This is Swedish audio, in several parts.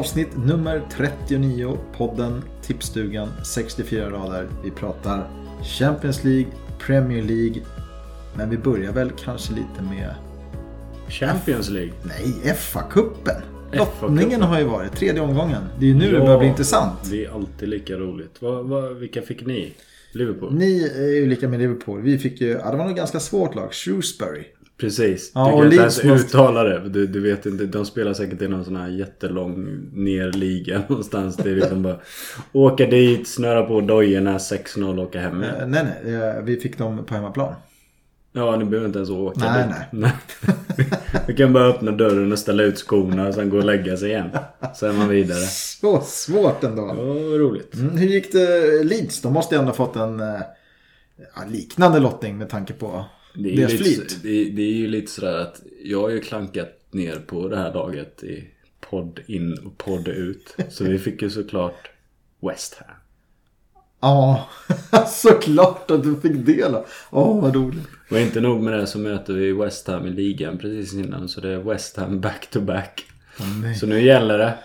Avsnitt nummer 39, podden Tipsstugan 64 rader. Vi pratar Champions League, Premier League. Men vi börjar väl kanske lite med... Champions League? Nej, FA-cupen. Lottningen har ju varit, tredje omgången. Det är ju nu det börjar bli intressant. Det är alltid lika roligt. Vad, vad, vilka fick ni? Liverpool? Ni är ju lika med Liverpool. Vi fick ju, ja det var nog ganska svårt lag. Shrewsbury. Precis. Ja, du kan inte ens måste- uttala det. Du, du vet inte. De spelar säkert i någon sån här jättelång nerliga någonstans. Det är liksom bara åka dit, snöra på dojorna, 6-0 och åka hem igen. Eh, Nej, nej. eh, Vi fick dem på hemmaplan. Ja, ni behöver inte ens åka Nej, dit. Nej. Du kan bara öppna dörren och ställa ut skorna och sen gå och lägga sig igen. Så är man vidare. Så svårt ändå. Ja, roligt. Mm, hur gick det Leeds? De måste ju ändå ha fått en eh, ja, liknande lottning med tanke på Det är, deras lite, flyt. det, är- det är ju lite sådär att jag har ju klankat ner på det här laget i podd in och podd ut. Så vi fick ju såklart West Ham. Ja, såklart att du fick del av. Åh, vad roligt. Och inte nog med det så möter vi West Ham i ligan precis innan. Så det är West Ham back to back. nej. Så nu gäller det.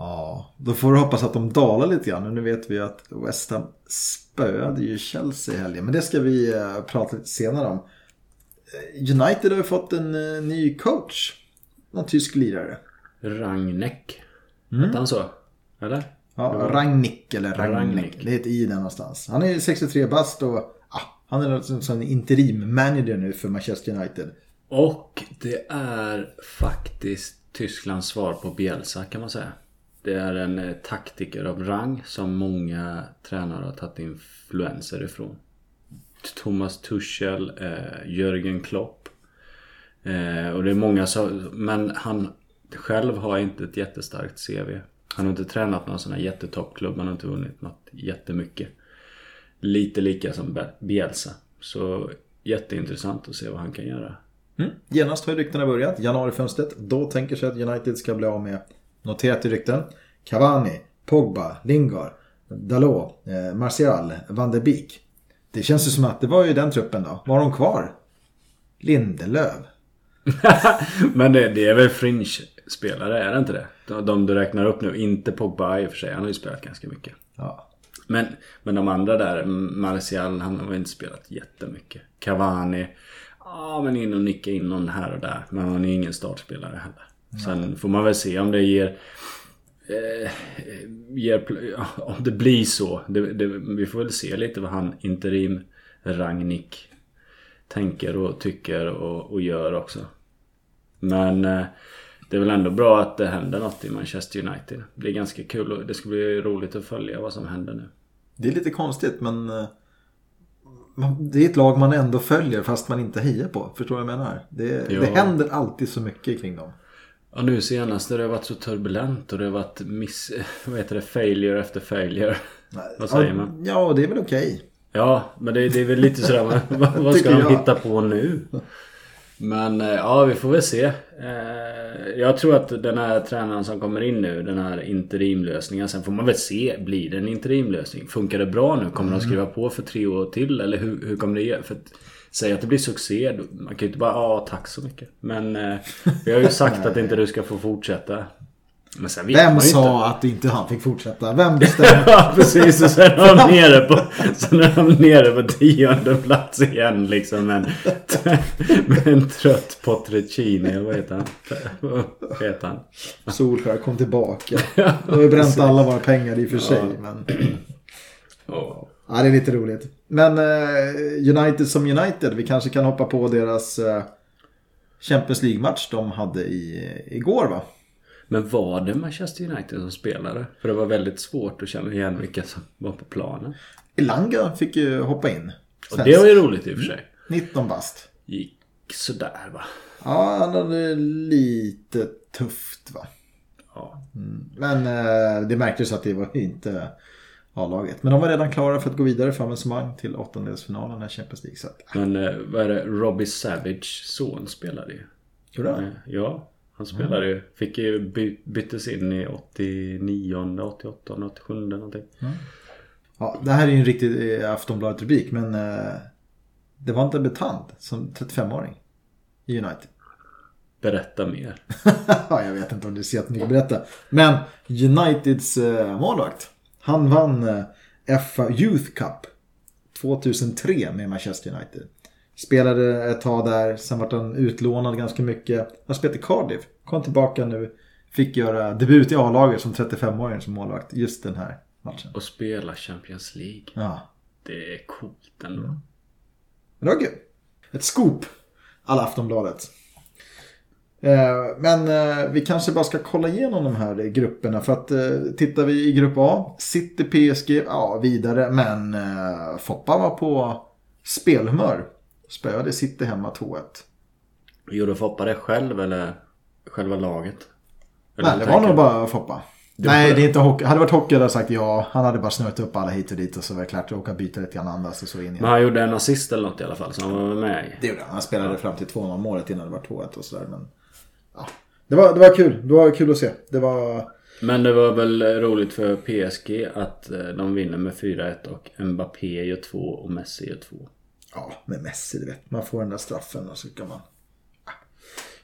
Ja, då får du hoppas att de dalar lite grann. Nu vet vi att West Ham spöade ju Chelsea i helgen. Men det ska vi eh, prata lite senare om. Eh, United har ju fått en eh, ny coach. Någon tysk lirare. Ragnek. Mm. Hette han så? Eller? Ja, Rangnick eller Rangnick. Rangnick. Det är ett i där någonstans. Han är 63 bast och ah, han är som, som interim manager nu för Manchester United. Och det är faktiskt Tysklands svar på Bielsa kan man säga. Det är en eh, taktiker av rang som många tränare har tagit influenser ifrån. Thomas Tuchel, eh, Jörgen Klopp. Eh, och det är många som... Men han själv har inte ett jättestarkt CV. Han har inte tränat någon sån här jättetoppklubb. Han har inte vunnit något jättemycket. Lite lika som Bielsa. Så jätteintressant att se vad han kan göra. Mm. Genast har ju ryktena börjat. Januarifönstret. Då tänker sig att United ska bli av med, noterat i rykten, Cavani, Pogba, Lingard, Dalot, eh, Martial, Van de Beek. Det känns ju som att det var ju den truppen då. Var de kvar? Lindelöf. Men det, det är väl fringe-spelare, är det inte det? De, de du räknar upp nu, inte Pogba i och för sig. Han har ju spelat ganska mycket. Ja. Men, men de andra där, Martial, han har inte spelat jättemycket. Cavani, ja men in och nicka in någon här och där. Men han är ingen startspelare heller. Sen får man väl se om det ger... Eh, ger om det blir så. Det, det, vi får väl se lite vad han interim Ragnik tänker och tycker och, och gör också. Men eh, det är väl ändå bra att det händer något i Manchester United. Det blir ganska kul och det ska bli roligt att följa vad som händer nu. Det är lite konstigt men eh, det är ett lag man ändå följer fast man inte hejar på. Förstår du vad jag menar? Det, Ja. det händer alltid så mycket kring dem. Ja nu senast det har varit så turbulent och det har varit miss... Vad heter det? Failure efter failure. Vad säger ja, man? Ja, det är väl okej. Ja, men det, det är väl lite sådär, vad, vad, ska de hitta på nu? Men eh, ja, vi får väl se. Eh, Jag tror att den här tränaren som kommer in nu, den här interimlösningen. Sen får man väl se, blir det en interimlösning? Funkar det bra nu? Kommer de skriva på för tre år till? Eller hur, hur kommer det ge? För säga att det blir succé, man kan ju inte bara ja tack så mycket. Men eh, vi har ju sagt att inte du ska få fortsätta. Men sen vet man Vem ju sa inte. att inte han fick fortsätta? Vem bestämde? Ja precis och sen är de nere på Sen är de nere på tionde plats igen liksom med en, med en trött Potricini eller vad heter han? Vad heter han? Solskär kom tillbaka. Då har vi bränt alla våra pengar i och för sig. Men... Ja. Ja, det är lite roligt. Men eh, United som United, vi kanske kan hoppa på deras eh, Champions League-match de hade i, igår va? Men var det Manchester United som spelade? För det var väldigt svårt att känna igen vilka som var på planen. Elanga fick ju hoppa in. Och det var ju roligt i och för sig. 19 bast. Gick sådär va. Ja, han hade lite tufft va. Ja. Men eh, det märktes att det var inte A-laget. Men de var redan klara för att gå vidare för avancemang till åttondelsfinalen i Champions League. Så att, Men eh, vad är det? Robbie Savage son spelade ju. Gjorde han? Eh, Ja, han spelade ju. Fick ju by- byttes in i 89, 88, 87 någonting. Ja, det här är ju en riktig eh, Aftonbladet-rubrik men eh, det var inte betant som 35-åring i United. Berätta mer. Ja, jag vet inte om det är så jättemycket att berätta. Men Uniteds eh, målvakt. Han vann eh, FA Youth Cup 2003 med Manchester United. Spelade ett tag där, sen vart han utlånad ganska mycket. Han spelade i Cardiff, kom tillbaka nu. Fick göra debut i A-laget som 35-åring som målvakt just den här matchen. Och spela Champions League. Ja, Det är coolt ändå. men det var kul. Ett scoop, alla Aftonbladet. Eh, Men eh, vi kanske bara ska kolla igenom de här grupperna. För att eh, tittar vi i grupp A, City, PSG, ja vidare. Men Foppa var på spelhumör. Spöade City hemma 2-1. Gjorde Foppa det själv eller själva laget? Eller Nej, det var tänker nog du? bara Foppa. Nej, det är inte hockey. Hade det varit hockey hade jag sagt ja. Han hade bara snurrat upp alla hit och dit och så var det klart åka byta lite grann andas och så in igen. Men han gjorde en assist eller något i alla fall så han var med i. Det gjorde han. Han spelade fram till 2-0 målet innan det var 2-1 och sådär. Men. Det, var, det var kul. Det var kul att se. Det var... Men det var väl roligt för PSG att eh, de vinner med 4-1 och Mbappé gör 2 och Messi gör 2. Ja, med Messi, du vet. Man får den där straffen och så kan man... Ah.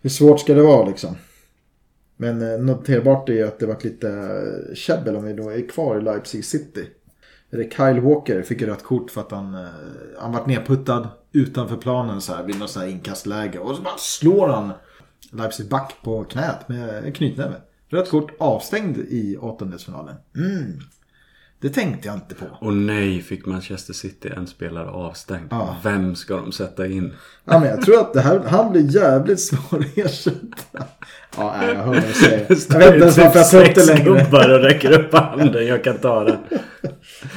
Hur svårt ska det vara liksom? Men eh, noterbart är att det var lite eh, käbbel om vi då är kvar i Leipzig City. Kyle Walker fick rött kort för att han, han vart nedputtad utanför planen så här vid något så här inkastläge. Och så bara slår han Leipzig back på knät med knytnäve. Rött kort avstängd i åttondelsfinalen. Mm. Det tänkte jag inte på. Och nej, fick Manchester City en spelare avstängd. Ja. Vem ska de sätta in? Ja, men jag tror att det här, han blir jävligt svår att ersätta. Ja, nej, jag hör vad du säger. Jag vet inte ens varför jag tar upp det sex längre. gubbar och räcker upp handen. Jag kan ta den.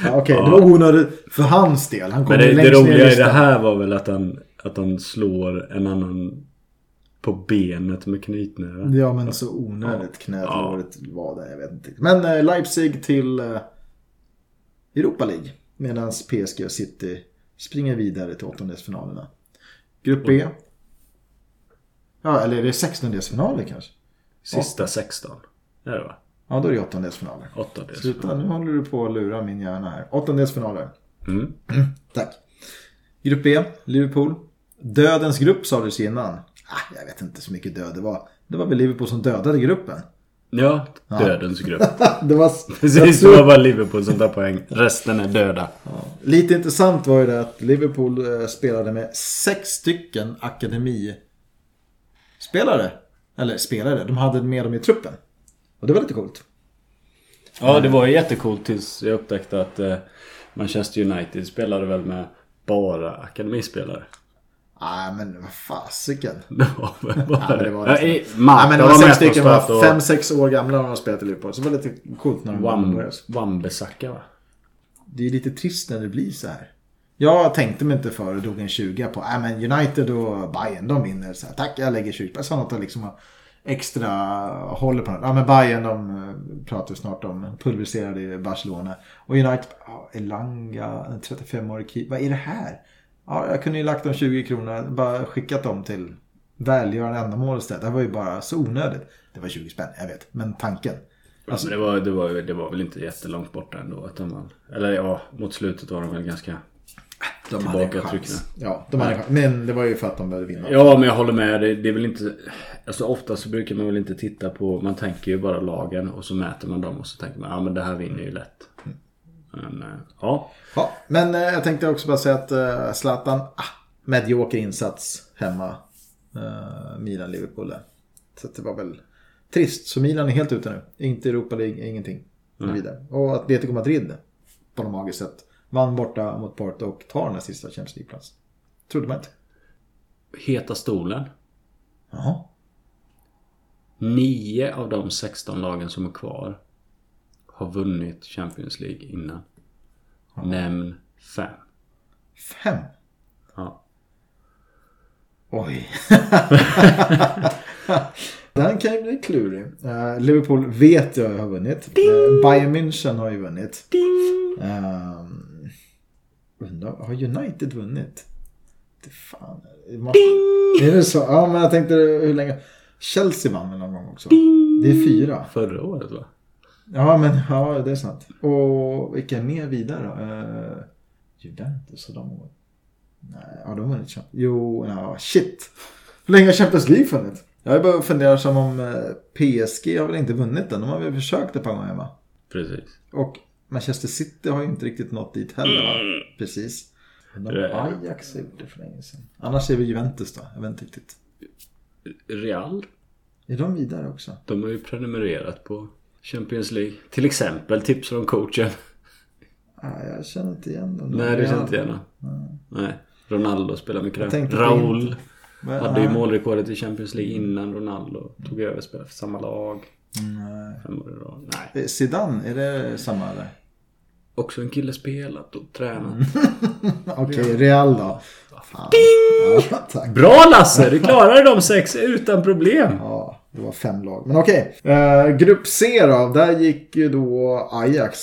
Ja, Okej, det var onödigt för hans del. Han kom Men det, det roliga i det här var väl att han, att han slår en annan på benet med knytnäve. Ja, men så onödigt knät Ja. var det. Jag vet inte. Men eh, Leipzig till eh, Europa League. Medan PSG och City springer vidare till åttondelsfinalerna. Grupp B. Ja, eller är det sextondelsfinaler kanske? Sista 16. Är det va? Ja, då är det åttondelsfinaler. Åttondels. Sluta, nu håller du på att lura min hjärna här. Åttondelsfinaler. Mm. Tack. Grupp B, Liverpool. Dödens grupp sa du innan. Ah, jag vet inte så mycket död det var. Det var väl Liverpool som dödade gruppen. Ja, dödens grupp. det var... Precis, det var bara Liverpool som tar poäng. Resten är döda. Lite intressant var ju det att Liverpool eh, spelade med sex stycken akademispelare. Eller spelare, de hade med dem i truppen. Och det var lite coolt. Ja, det var jättecoolt tills jag upptäckte att eh, Manchester United spelade väl med bara akademispelare. Nej men vad fasiken. Ja, men det var Ja, nästan- i- Marta Ja, men det var var med sex stycken, var och fem, sex år gamla när de spelade i Liverpool. Så det var lite coolt när de började. Wambesacka va? Det är lite trist när det blir så här. Jag tänkte mig inte för och drog en 20 på äh, men United och Bayern de vinner. Så här, Tack, jag lägger 20 Jag sa något att liksom extra håller på något. Ja men Bayern de eh, pratar snart om pulveriserade i Barcelona. Och United, ja, Elanga, en 35-årig keeper. Vad är det här? Ja, jag kunde ju lagt de 20 kronorna, bara skickat dem till välgörande ändamål istället. Det var ju bara så onödigt. Det var 20 spänn, jag vet. Men tanken. Alltså, det, var, det, var, det var väl inte jättelångt borta ändå. Att de, eller ja, mot slutet var de väl ganska... De Tillbakatryckna. chans. Ja, de hade. Men det var ju för att de behövde vinna. Ja, men jag håller med. Det, det är väl inte... Alltså ofta så brukar man väl inte titta på... Man tänker ju bara lagen och så mäter man dem och så tänker man ja men det här vinner ju lätt. Men eh, ja. Ja, men eh, jag tänkte också bara säga att eh, Zlatan, ah, medioker insats hemma. Eh, Milan-Liverpool där. Så det var väl trist. Så Milan är helt ute nu. Inte Europa League, ingenting. Mm. Vidare. Och Atletico Madrid på något magiskt sätt vann borta mot Porto och tar den här sista Champions League-plats. Trodde man inte. Heta stolen. Jaha. Nio av de 16 lagen som är kvar har vunnit Champions League innan. Nämn fem. Fem. Ja. Oj. Den kan ju bli klurig. Eh, Liverpool vet jag har vunnit. Uh, Bayern München har ju vunnit. Um, undrar, har United vunnit? Det fan. Det måste, är det så? Ja, men jag tänkte hur länge. Chelsea vann väl någon gång också? Det är fyra. Förra året va? Ja, men ja, det är sant. Och vilka är mer vidare då? Uh, Juventus och de Nej, ja de har vunnit Champions Jo, ja, shit. Hur länge har Champions League funnits? Jag är bara funderar som om eh, PSG har väl inte vunnit den. De har väl försökt ett par gånger va? Precis. Och Manchester City har ju inte riktigt nått dit heller va? Precis. De Ajax har gjort det för länge sedan. Annars är vi Juventus då. Jag vet inte riktigt. Real, Är de vidare också? de har ju prenumererat på Champions League. Till exempel tips från coachen. Ah, jag känner inte igen dem. Nej, det känner inte igen. Nej. Ronaldo spelar mycket där. Inter. Vad- hade ju målrekordet i Champions League innan Ronaldo tog över och spelade för samma lag. nej. Fem år i rad. Nej. Eh, Zidane, är det samma eller? Också en kille spelat och tränat. Okej, Real då. Fan. Ja, tack. Bra Lasse! Du klarade de sex utan problem. Det var fem lag. Men okej. Eh, grupp C då. Där gick ju då Ajax.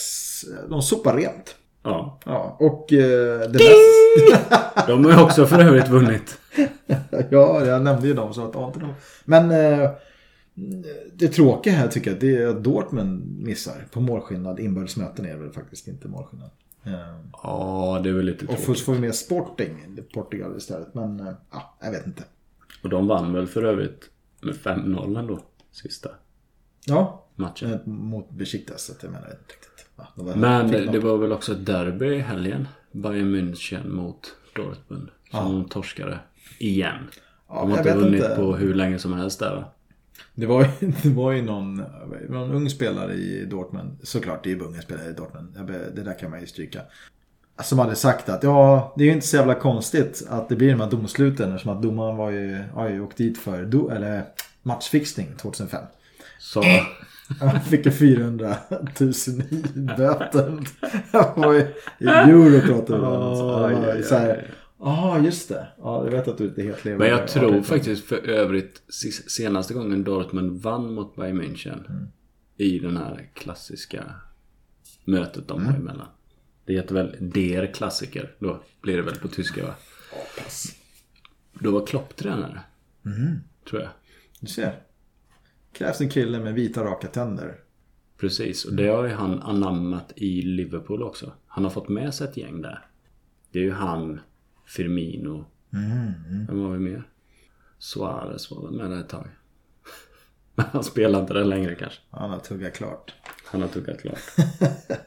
De sopar rent. Ja. Ja, och eh, det bästa... De har ju också för övrigt vunnit. ja, jag nämnde ju dem så att ja, inte de. Men eh, det tråkiga här tycker jag det är att Dortmund missar på målskillnad. Inbördes möten är väl faktiskt inte målskillnad. Eh, Ja, det är väl lite och först tråkigt. får vi med Sporting, Portugal istället. Men eh, ja, jag vet inte. Och de vann väl för övrigt med 5-0 ändå. Sista Ja, matchen. eh, mot Besiktas. Så att jag menar inte riktigt. Ja, de var- Men det, de- det var väl också ett derby i helgen. Bayern München mot Dortmund. Som torskade. Igen. Ja, De har inte vunnit inte. på hur länge som helst där va? Det var, ju, det var ju någon, någon ung spelare i Dortmund. Såklart, det är ju unga spelare i Dortmund. Det där kan man ju stryka. Som hade sagt att ja, det är ju inte så jävla konstigt att det blir de här domsluten. Eftersom att domaren var ju, har ju åkt dit för do, eller matchfixning 2005. Så, Han fick ju 400 000 i böter. I euro pratade vi om. Så här, Ja, just det. Ja, jag vet att du inte helt lever men med jag tror faktiskt för övrigt senaste gången Dortmund vann mot Bayern München. Mm. I den här klassiska mötet de har Mm. emellan. Det heter väl Der Klassiker. Då blir det väl på tyska va? Ja, pass. Då var Klopp tränare. Mm. Tror jag. Du ser. Krävs en kille med vita raka tänder. Precis, och det har ju han anammat i Liverpool också. Han har fått med sig ett gäng där. Det är ju han, Firmino. Vem har vi mer? Suarez var väl med där ett tag. Men han spelar inte där längre kanske. Han har tuggat klart. Han har tuggat klart.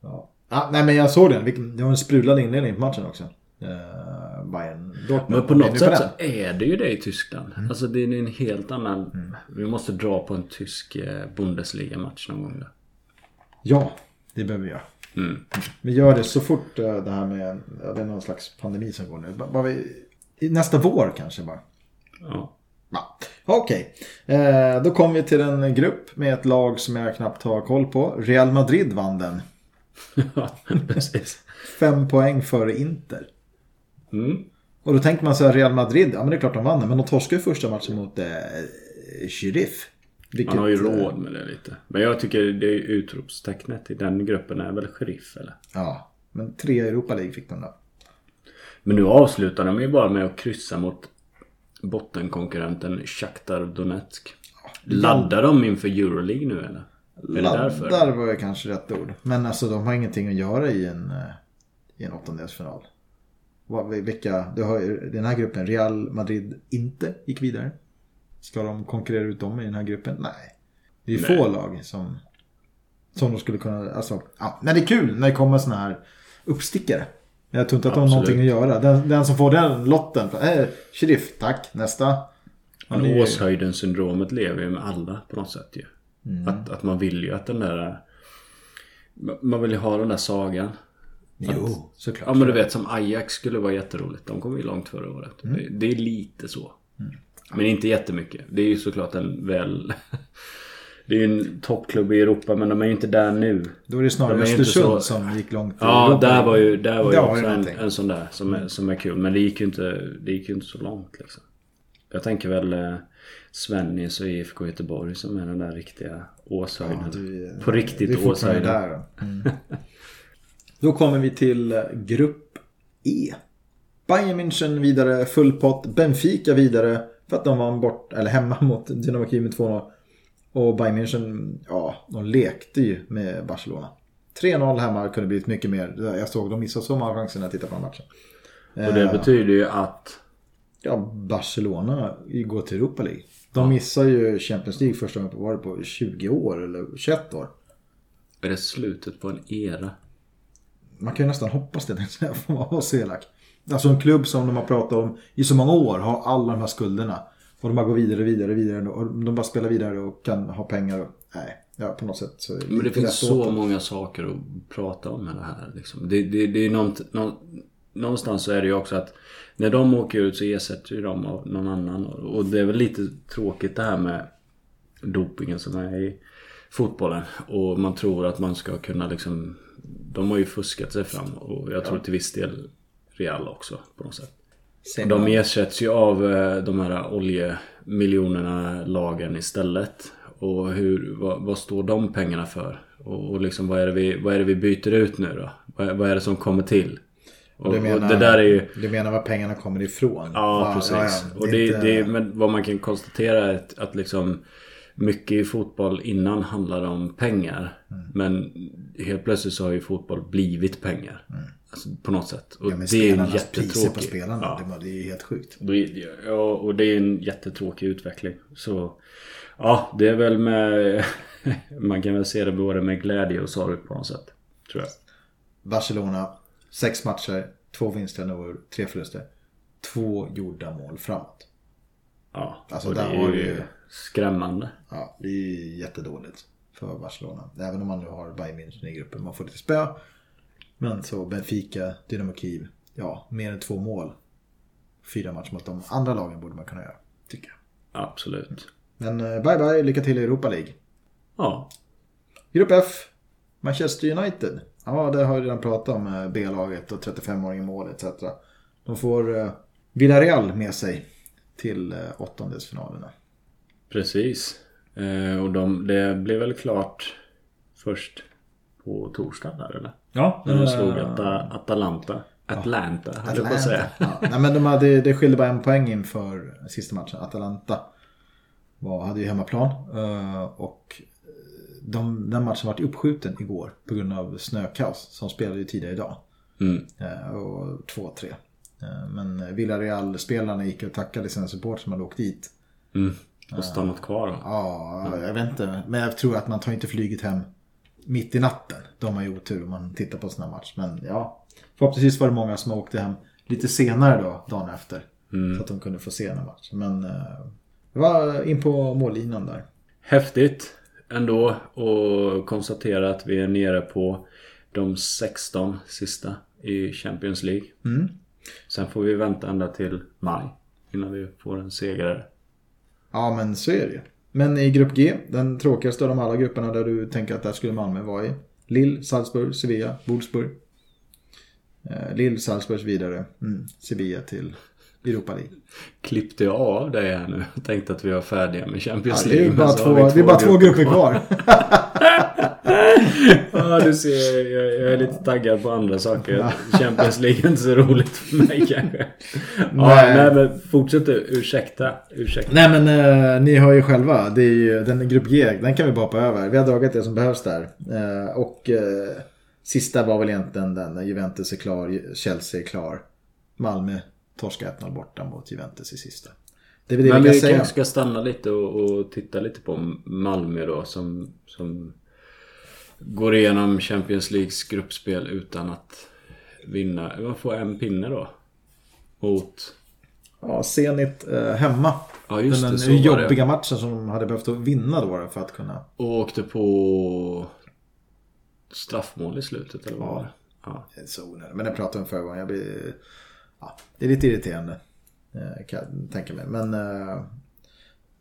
Ja. Ah, nej men jag såg den. Det var en sprudlande inledning på matchen också. Uh, Bayern Dortmund. Men på något sätt så är det ju det i Tyskland. Alltså det är en helt annan... Vi måste dra på en tysk eh, Bundesliga-match någon gång där. Ja, det behöver vi göra. Mm. Vi gör det så fort eh, det här med, ja, det är någon slags pandemi som går nu. Bara, vi, nästa vår kanske bara. Ja. Ja. Okej, eh, då kommer vi till en grupp med ett lag som jag knappt har koll på. Real Madrid vann den. ja, precis. Fem poäng före Inter. Mm. Och då tänker man så här, Real Madrid, ja men det är klart de vann men de torskade ju första matchen mot eh, Sheriff. Vilket, Han har ju eh, råd med det lite. Men jag tycker det är utropstecknet i den gruppen är väl sheriff eller? Ja, men tre Europa League fick de då. Men nu avslutar de ju bara med att kryssa mot bottenkonkurrenten Shakhtar Donetsk. Laddar de inför Euroleague nu eller? Laddar var ju kanske rätt ord. Men alltså de har ingenting att göra i en, eh, i en åttondelsfinal. Vilka, du har ju den här gruppen, Real Madrid inte gick vidare. Ska de konkurrera ut dem i den här gruppen? Nej. Det är Nej. få lag som, som de skulle kunna, alltså, ja. Men det är kul när det kommer såna här uppstickare. Jag tror inte att de har någonting att göra. Den, den som får den lotten, äh, sheriff, tack, nästa. Men Åshöjden-syndromet lever ju med alla på något sätt ju. Mm. Att, att man vill ju att den där... Man vill ju ha den där sagan. Jo, såklart. Ja men du vet som Ajax skulle vara jätteroligt. De kom ju långt förra året. Mm. Det, det är lite så. Men inte jättemycket. Det är ju såklart en väl... Det är ju en toppklubb i Europa men de är ju inte där nu. Då är det snarare De Östersund så- som gick långt Ja, Europa. där var ju, där var ju också en, en sån där som är, som är kul. Men det gick ju inte, det gick ju inte så långt liksom. Jag tänker väl eh, Svennis och IFK Göteborg som är den där riktiga Åshöjden. Ja, På riktigt Åshöjden. där. då. Mm. Då kommer vi till eh, grupp E. Bayern München vidare, full pott. Benfica vidare för att de vann bort, eller hemma mot Dynamo Kiev med 2-0. Och Bayern München, ja, de lekte ju med Barcelona. 3-0 hemma kunde blivit mycket mer. Jag såg de missade så många chanser när jag tittade på den matchen. Och det Eh, betyder ju att Ja, Barcelona går till Europa League. De missar ju Champions League första gången på, var det på 20 år eller 21 år. Är det slutet på en era? Man kan ju nästan hoppas det, får man vara så elak. Alltså en klubb som de har pratat om i så många år har alla de här skulderna. Och de bara går vidare, vidare, vidare. Och de bara spelar vidare och kan ha pengar. Och, nej, ja, på något sätt så Men det finns så många saker att prata om med det här. Liksom. Det, det, det är nånt, nå, någonstans så är det ju också att när de åker ut så ersätter ju de av någon annan. Och det är väl lite tråkigt det här med dopingen som är i fotbollen. Och man tror att man ska kunna liksom... De har ju fuskat sig fram och jag tror till viss del Real också på något sätt. Sen- De ersätts ju av eh, de här oljemiljonerna lagen istället. Och hur, vad, vad står de pengarna för? Och, och liksom vad är, det vi, vad är det vi byter ut nu då? Vad, vad är det som kommer till? Och, Du menar, och det där är ju... du menar var pengarna kommer ifrån? Ja, Va- precis. ja, ja. och det, inte- det, men vad man kan konstatera är att, att liksom mycket i fotboll innan handlade om pengar. Mm. Men helt plötsligt så har ju fotboll blivit pengar. Alltså, på något sätt. Och Mm. Ja, men det är ju priser på jättetråkigt. spelarna, Ja. det, är ju helt sjukt. Ja, och det är en jättetråkig utveckling. Så ja, det är väl med... Man kan väl se det både med glädje och sorg på något sätt. Tror jag. Barcelona, sex matcher, två vinster och tre förluster. Två gjorda mål framåt. Ja, Alltså, och det är ju du- skrämmande. Ja, det är ju jättedåligt för Barcelona. Även om man nu har Bayern München i gruppen. Man får lite spö. Men så Benfica, Dynamo Kiev. Ja, mer än två mål. Fyra matcher mot de andra lagen borde man kunna göra. Tycker jag. Absolut. Men eh, bye bye, lycka till i Europa League. Ja, Grupp F. Manchester United. Ja, det har jag redan pratat om. eh, B-laget och 35-åringen mål etc. De får eh, Villarreal med sig till eh, åttondelsfinalerna. precis. Eh, och de, det blev väl klart först på torsdagen där eller? Ja, När de slog Ata, Atalanta. Atlanta, höll jag på att säga. Ja, nej, men de hade, det skilde bara en poäng inför sista matchen. Atalanta var, hade ju hemmaplan. eh, Och de, den matchen var uppskjuten igår på grund av snökaos. Som spelade ju tidigare idag. Mm. Eh, Och 2-3. Eh, Men Villarreal-spelarna gick och tackade sina supportrar som hade åkt dit. Mm. Och stannat kvar då. Ja, jag vet inte. Men jag tror att man tar inte flyget hem mitt i natten. De har ju otur om man tittar på sådana match. Men ja, förhoppningsvis var det många som åkte hem lite senare då, dagen efter. Så att de kunde få se den här matchen. Men eh, det var in på mållinjen där. Häftigt ändå att konstatera att vi är nere på de 16 sista i Champions League. Mm. Sen får vi vänta ända till maj innan vi får en segrare. Ja, men så är det. Men i grupp G, den tråkigaste av de alla grupperna där du tänker att där skulle Malmö vara i. Lille, Salzburg, Sevilla, Wolfsburg. Eh, Lille, Salzburgs vidare. Mm. Sevilla till Europa League. Klippte jag av dig här nu tänkte att vi var färdiga med Ja, Champions det League. är men bara, två, vi det är bara två grupper kvar. Ja, du ser. Jag, jag är lite taggad på andra saker. Champions League är inte så roligt för mig kanske. Ja, Nej. nej. men fortsätt. Ursäkta. Ursäkta. Nej men eh, ni hör ju själva. Det är ju den grupp G. Den kan vi bara hoppa över. Vi har dragit det som behövs där. Eh, och eh, sista var väl egentligen den. Juventus är klar. Chelsea är klar. Malmö torskar 1-0 borta mot Juventus i sista. Det är det Men vi säga. kanske ska stanna lite och, och titta lite på Malmö då som, som går igenom Champions Leagues gruppspel utan att vinna. Man får en pinne då. Mot... Ja, Zenit eh, hemma. Ja just den det, så jobbiga det. matchen som de hade behövt att vinna då för att kunna. Och åkte på straffmål i slutet eller vad Ja. var det? Ja. Så onödigt. Men det pratade vi om förra gången. Jag blir... Ja, det är lite irriterande. eh, Kan jag tänka mig. Men... eh,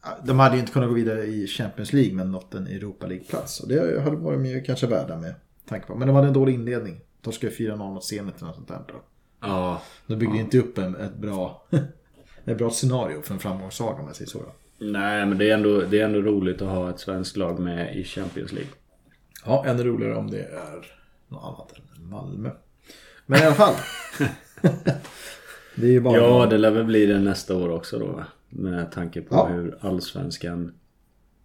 ja, De hade ju inte kunnat gå vidare i Champions League men nått en Europa League-plats. Och det hade de ju kanske värda med tanke på. Men de hade en dålig inledning. De ska 4-0 mot Zenit eller något sånt där. Ja, De byggde inte upp en, ett bra... ett bra scenario för en framgångssaga om jag säger så. Då. Nej, men det är, ändå, det är ändå roligt att ha ett svenskt lag med i Champions League. Ja, ännu roligare om det är något annat än Malmö. Men i alla fall. det är ju bara... Ja, det lär väl bli det nästa år också då. Med tanke på Ja. hur allsvenskan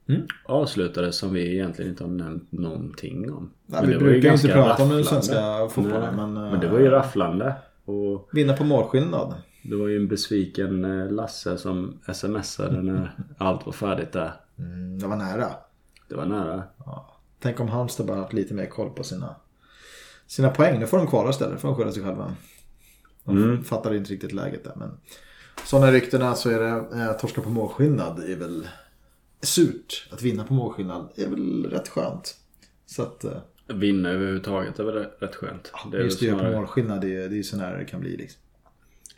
Mm. avslutades som vi egentligen inte har nämnt någonting om. Nej, Men vi det var ju brukar inte prata om den rafflande. svenska fotbollen, Nej, men, eh, men det var ju rafflande. Och Vinna på målskillnad. Det var ju en besviken eh, Lasse som smsade när allt var färdigt där. Mm, det var nära. Det var nära. Ja. Tänk om Halmstad bara haft lite mer koll på sina, sina poäng. Nu får de kvala istället. får de skylla sig själva. Mm. fattade inte riktigt läget där. Men sådana ryktena så är det eh, torska på målskillnad är väl surt. Att vinna på målskillnad är väl rätt skönt. Så att eh, Vinna överhuvudtaget är väl rätt skönt. Det är just det väl på snarare- målskillnad det är, ju så nära det kan bli. Liksom.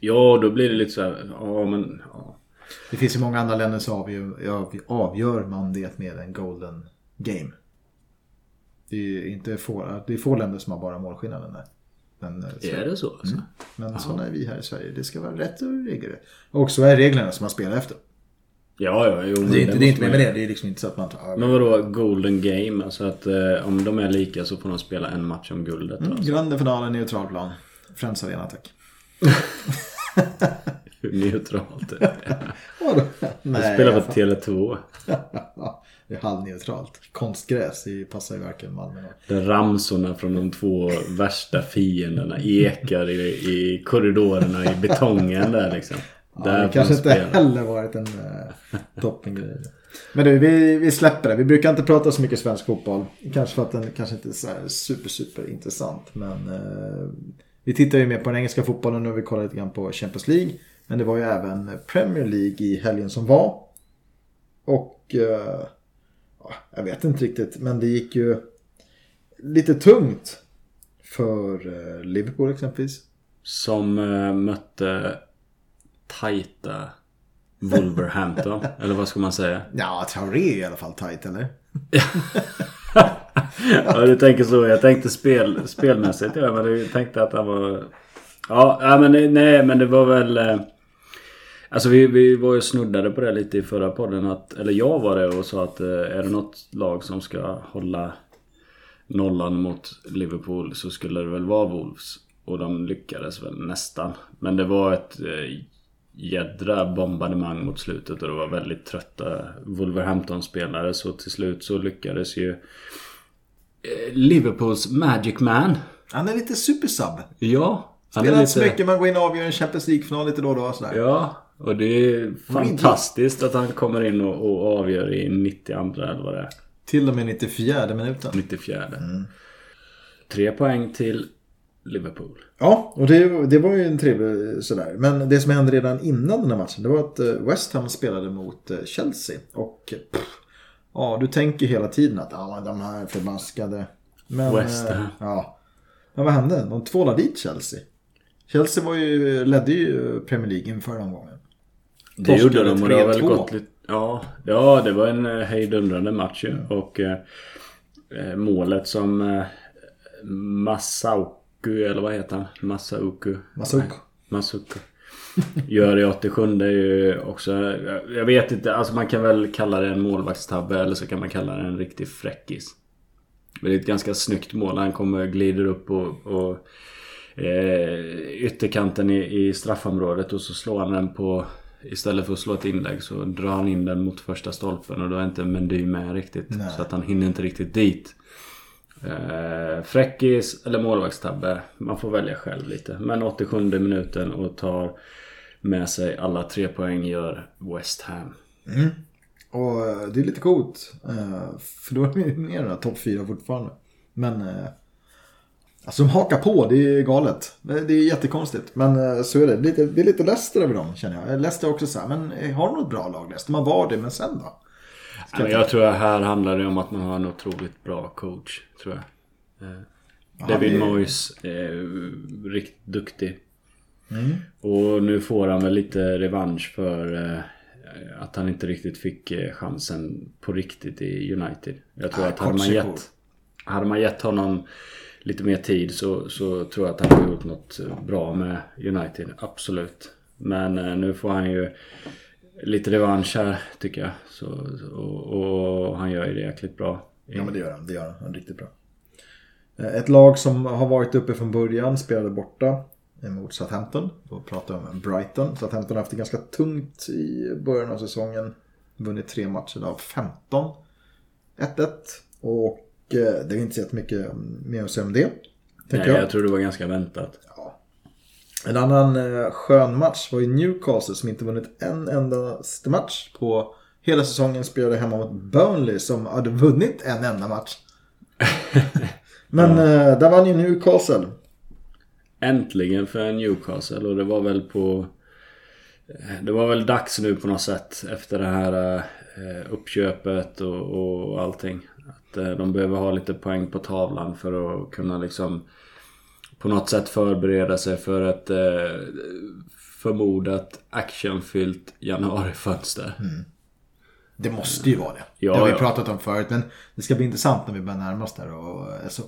Ja, då blir det lite så här. Ja, men... Ja. Det finns ju många andra länder så avgör, av- avgör man det med en golden game. Det är inte få, det är få länder som har bara målskillnaden där. Men, eh, så, Är det så alltså? men sådana är vi här i Sverige. Det ska vara rätt och regler. Och så är reglerna som man spelar efter. Ja, ja, jo. Det är inte, det är inte mer med det. Det är liksom inte så att man tar... Men vadå golden game? Alltså att eh, om de är lika så får de spela en match om guldet Mm, alltså. Grande finalen, neutral plan. Friends Arena, tack. Hur neutralt det är. Vadå? De Nej, spelar jag på Tele2. Det är halvneutralt. Konstgräs det passar ju varken Malmö. Där ramsorna från de två värsta fienderna ekar i, i korridorerna i betongen där liksom. Ja, där det kanske inte spela. heller varit en uh, toppengrej. Men du, vi, vi släpper det. Vi brukar inte prata så mycket svensk fotboll. Kanske för att den kanske inte är så super, super intressant. Men eh, vi tittar ju mer på den engelska fotbollen och vi kollar lite grann på Champions League. Men det var ju även Premier League i helgen som var. Och eh, ja, jag vet inte riktigt, men det gick ju lite tungt för eh, Liverpool exempelvis. Som eh, mötte tajta Wolverhampton. eller vad ska man säga? Ja, Traoré är i alla fall tight eller? ja, du tänker så. Jag tänkte spel, spelmässigt. Ja, men du tänkte att han var... Ja, men nej, men det var väl... Alltså vi, vi var ju snuddade på det lite i förra podden. Att, eller jag var det och sa att eh, är det något lag som ska hålla nollan mot Liverpool så skulle det väl vara Wolves. Och de lyckades väl nästan. Men det var ett eh, jädra bombardemang mot slutet och det var väldigt trötta Wolverhampton-spelare. Så till slut så lyckades ju eh, Liverpools Magic Man. Han är lite supersub. Ja. han Spelar inte så lite- mycket men går in och avgör en Champions League-final lite då och då. Sådär. Ja, och det är fantastiskt att han kommer in och, och avgör i 92 eller vad det är. Till och med 94 minuten. 94. Tre poäng till Liverpool. Ja, och det, det var ju en trevlig sådär. Men det som hände redan innan den här matchen det var att eh, West Ham spelade mot eh, Chelsea. Och pff, ja, du tänker hela tiden att ja, de här är förbaskade. Men, West eh, Ham. Ja. Men vad hände? De tvålade dit Chelsea. Chelsea var ju, ledde ju Premier League inför den gången. Det gjorde de och det har väl 3-2. gått lite... Ja, ja det var en eh, hejdundrande match ju. Och eh, eh, målet som eh, Masauku, eller vad heter han? Masauku. Masuku. Nej, Masuku. Gör i 87 är ju också... jag- Jag vet inte, alltså man kan väl kalla det en målvaktstabbe eller så kan man kalla det en riktig fräckis. Men det är ett ganska snyggt mål. Han kommer, glider upp och, och eh, ytterkanten i, i straffområdet och så slår han den på... Istället för att slå ett inlägg så drar han in den mot första stolpen och då är inte Mendy med riktigt. Nej. Så att han hinner inte riktigt dit. Eh, fräckis eller målvaktstabbe. Man får välja själv lite. Men 87 minuten och tar med sig alla tre poäng gör West Ham. Och eh, det är lite coolt. eh, För då är ju med i topp 4 fortfarande. Men eh, Alltså de hakar på, det är galet. Det är jättekonstigt. Men eh, så är det. Lite, det är lite Leicester över dem känner jag. Leicester också så här, men eh, har de något bra lag Leicester? Man var det, men sen då? Ja, men jag tror att här handlar det om att man har en otroligt bra coach. Tror jag. Eh, David Moyes är riktigt duktig. Och nu får han väl lite revansch för att han inte riktigt fick chansen på riktigt i United. Jag tror Ah, att hade man, gett, hade man gett honom lite mer tid så, så tror jag att han har gjort något bra med United. Absolut. Men eh, nu får han ju lite revansch här tycker jag. Så, och, och han gör ju det jäkligt bra. Ja men det gör han, det gör han. Riktigt bra. Eh, ett lag som har varit uppe från början spelade borta mot Southampton. Då pratar jag om Brighton. Southampton har haft det ganska tungt i början av säsongen. Vunnit tre matcher av 15. 1-1. Och det är inte så mycket mer att säga om det. Nej, jag. jag tror det var ganska väntat. Ja. En annan eh, skön match var ju Newcastle som inte vunnit en endaste match på hela säsongen. Spelade hemma mot Burnley som hade vunnit en enda match. Men eh, där vann ju Newcastle. Äntligen för Newcastle och det var väl på... eh, Det var väl dags nu på något sätt efter det här eh, uppköpet och, och allting. Eh, de behöver ha lite poäng på tavlan för att kunna liksom på något sätt förbereda sig för ett eh, förmodat actionfyllt januarifönster. Det måste ju vara det. Ja, det har vi ja. pratat om förut. Men det ska bli intressant när vi börjar närma oss där. Och, alltså,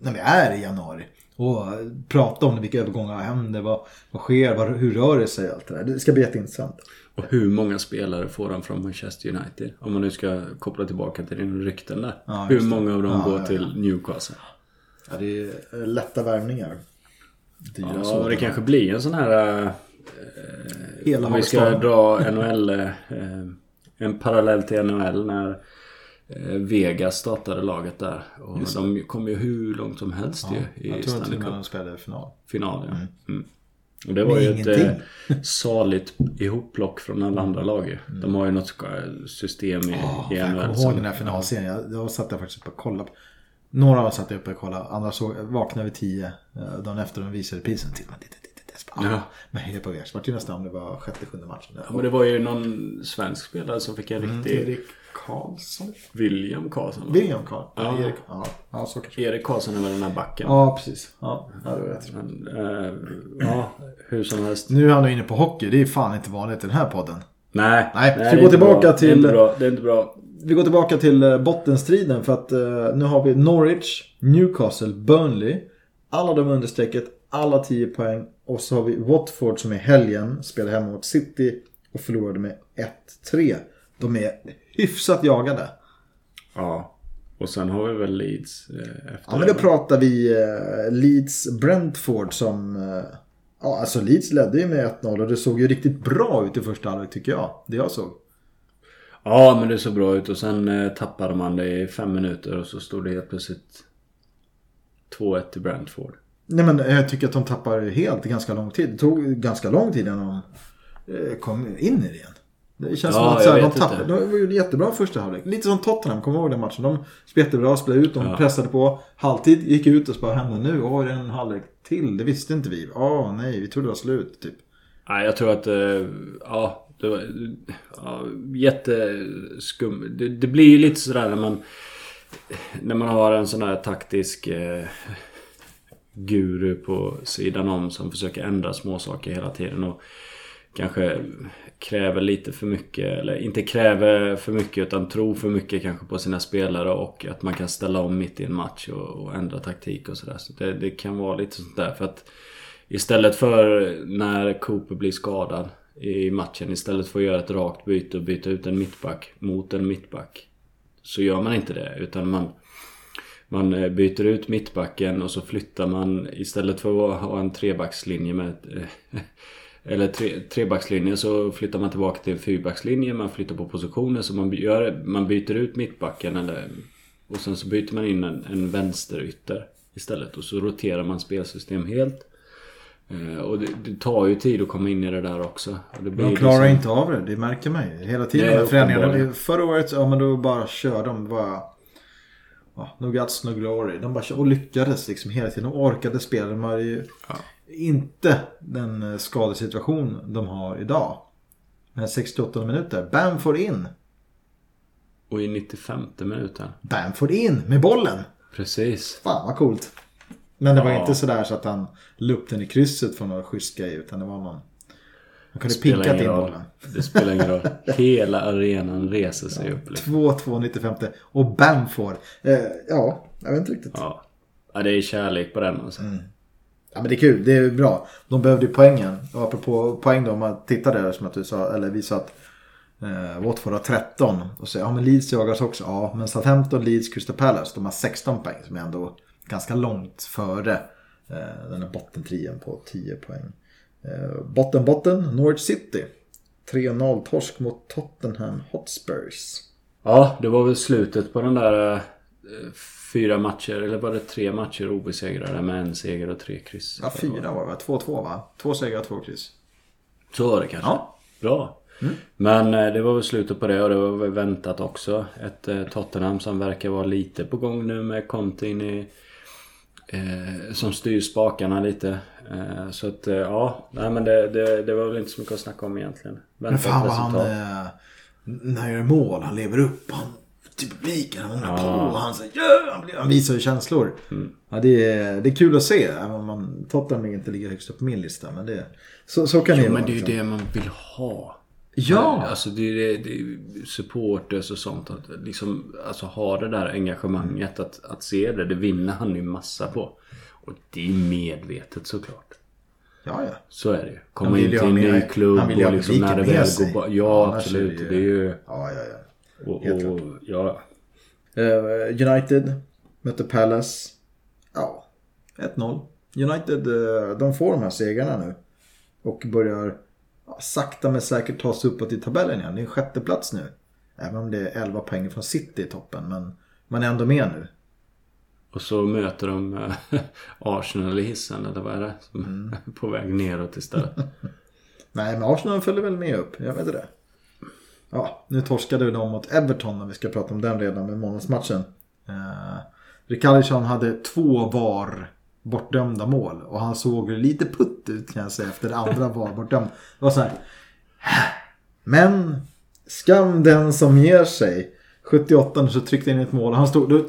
när vi är i januari. Och prata om vilka övergångar händer. Vad, vad sker? Vad, hur rör det sig? Allt det där. Det ska bli jätteintressant. Och hur många spelare får han från Manchester United? Om man nu ska koppla tillbaka till din rykten där. Ja, hur det. många av dem Ja, går ja, till Newcastle? Ja, det är lätta värvningar. Ja, sådana. det kanske blir en sån här... eh, Hela om vi ska dra NHL... eh, en parallell till NHL när Vegas startade laget där. Och de kom ju hur långt som helst ju i Jag tror till Stanley och med de spelade final. final. Ja. Mm. Och det var Med ju ett ingenting. eh, saligt ihopplock från alla andra lag ju. De har ju något system i, i Mm. Jag NHL kommer ihåg den här finalserien. Jag, jag satt där faktiskt uppe och kollade. Några av oss satt uppe och kollade. Andra såg, vaknade vid tio. eh, Dagen efter de visade prisen. Tittade man, titta, titta, titta. Så bara, Ja. ah, Men heja på er. Vart ju nästan om det var sjätte, sjunde matchen. Ja, men det var ju någon svensk spelare som fick en riktig... Erik Karlsson? William Karlsson. va? William Karl? Ja. Erik? Ja, ja så kanske. Erik Karlsson är väl den här backen. Ja, precis. Ja, ja det var rätt. Men, eh, ja, hur som helst. Nu är han inne på hockey. Det är fan inte vanligt i den här podden. Nej, Nej, vi är gå inte tillbaka bra. till- Det är inte bra. Det är inte bra. Vi går tillbaka till eh, bottenstriden för att eh, nu har vi Norwich, Newcastle, Burnley. Alla de under strecket, alla 10 poäng. Och så har vi Watford som i helgen spelade hemma mot City och förlorade med 1-3. De är hyfsat jagade. Ja. Och sen har vi väl Leeds eh, efter Ja men då pratar vi eh, Leeds-Brentford som... Eh, ja alltså Leeds ledde ju med 1-0 och det såg ju riktigt bra ut i första halvlek tycker jag. Det jag såg. Ja, men det såg bra ut och sen eh, tappade man det i fem minuter och så stod det helt plötsligt 2-1 till Brentford. Nej men jag tycker att de tappar helt ganska lång tid. Det tog ganska lång tid innan de kom in i det igen. Det känns Ja, som att så här, de tappade. inte. De gjorde jättebra första halvlek. Lite som Tottenham, kommer ihåg den matchen? De spelade jättebra, spelade ut, de Ja. pressade på. Halvtid gick ut och så bara hände nu? Åh, är det en halvlek till? Det visste inte vi. Åh, nej, vi trodde det var slut, typ. Nej, jag tror att... eh, Ja, det var... Ja, jätteskum. Det, det blir ju lite sådär när man... När man har en sån här taktisk... Eh, guru på sidan om som försöker ändra småsaker hela tiden och kanske kräver lite för mycket eller inte kräver för mycket utan tror för mycket kanske på sina spelare och att man kan ställa om mitt i en match och, och ändra taktik och sådär. Så det, det kan vara lite sånt där för att Istället för när Cooper blir skadad i matchen istället för att göra ett rakt byte och byta ut en mittback mot en mittback Så gör man inte det utan man man eh, byter ut mittbacken och så flyttar man istället för att ha en trebackslinje med ett, eh, Eller tre, trebackslinje så flyttar man tillbaka till fyrbackslinje. Man flyttar på positioner så man, gör, man byter ut mittbacken eller Och sen så byter man in en, en vänsterytter istället och så roterar man spelsystem helt. Eh, Och det, det tar ju tid att komma in i det där också. Och De klarar liksom- inte av det, det märker man ju. Hela tiden med förändringarna. Förra året, ja men då bara kör de bara... Ja, no guts, no glory. De bara kör, och lyckades liksom hela tiden. De orkade spela. De har ju Ja. Inte den eh, skadesituation de har idag. Men 68 minuter. Bamford in. Och i 95 minuten. Bamford in med bollen. Precis. Fan vad coolt. Men det var Ja. inte sådär så att han la upp den i krysset från några schysst grej. Utan det var någon... Han kunde pinkat in roll. bollen. Det spelar ingen roll. Hela arenan reser sig upp. Liksom. 2-2 95 och Bamford. Eh, ja, jag vet inte riktigt. Ja. ja, det är kärlek på den alltså. Ja men det är kul, det är bra. De behövde ju poängen. Och apropå poäng då, om man tittar där som att du sa, eller vi sa att eh, Watford har 13. Och så, ja men Leeds jagas också. Ja, men Southampton, Leeds, Crystal Palace, de har 16 poäng. Som är ändå ganska långt före eh, den här bottentrien på 10 poäng. Eh, botten, botten, Norwich City. 3-0 torsk mot Tottenham Hotspurs. Ja, det var väl slutet på den där... Eh, fyra matcher, eller var det tre matcher obesegrade med en seger och tre kryss? Ja, fyra var det? Två, två va? Två segrar, två kryss. Så var det kanske. Ja. Bra. Men eh, det var väl slutet på det och det var väl väntat också. Ett eh, Tottenham som verkar vara lite på gång nu med Conte in i... Eh, som styr spakarna lite. Eh, så att eh, ja, nej men det, det, det var väl inte så mycket att snacka om egentligen. Men Väntat fan vad han... Eh, när han gör mål, han lever upp. Han till publiken, han Ja. på. Han, säger, yeah! han, blir, han visar ju känslor. Ja, det, är, det är kul att se. Även om man, Tottenham inte ligger högst upp på min lista. Men det, så, så kan det Jo vara. men det är ju liksom. det man vill ha. Ja! Alltså det är, det, det är supporters och sånt. Att liksom, alltså ha det där engagemanget. Att, att se det. Det vinner han ju massa på. Och det är medvetet såklart. Ja, ja. Så är det ju. Komma in till en ny klubb och liksom när det väl går bra. Ja, det absolut. ju- Det är ju... Ja, ja, ja. Och, Helt och, ja. Eh, United möter Palace. Ja, 1-0. United, eh, de får de här segrarna nu. Och börjar ja, sakta men säkert ta sig uppåt i tabellen igen. Det är en sjätte plats nu. Även om det är 11 poäng från City i toppen. Men man är ändå med nu. Och så möter de eh, Arsenal i hissen eller vad är det? Som Mm. är på väg neråt istället. Nej, men Arsenal följer väl med upp. Jag vet inte det. Ja, nu torskade de mot Everton när vi ska prata om den redan med månadsmatchen. Eh, Rikardisson hade två VAR bortdömda mål. Och han såg lite putt ut kan jag säga efter det andra VAR bortdömd. Det var så här. Men skam den som ger sig. 78 så tryckte in ett mål och han stod... Då,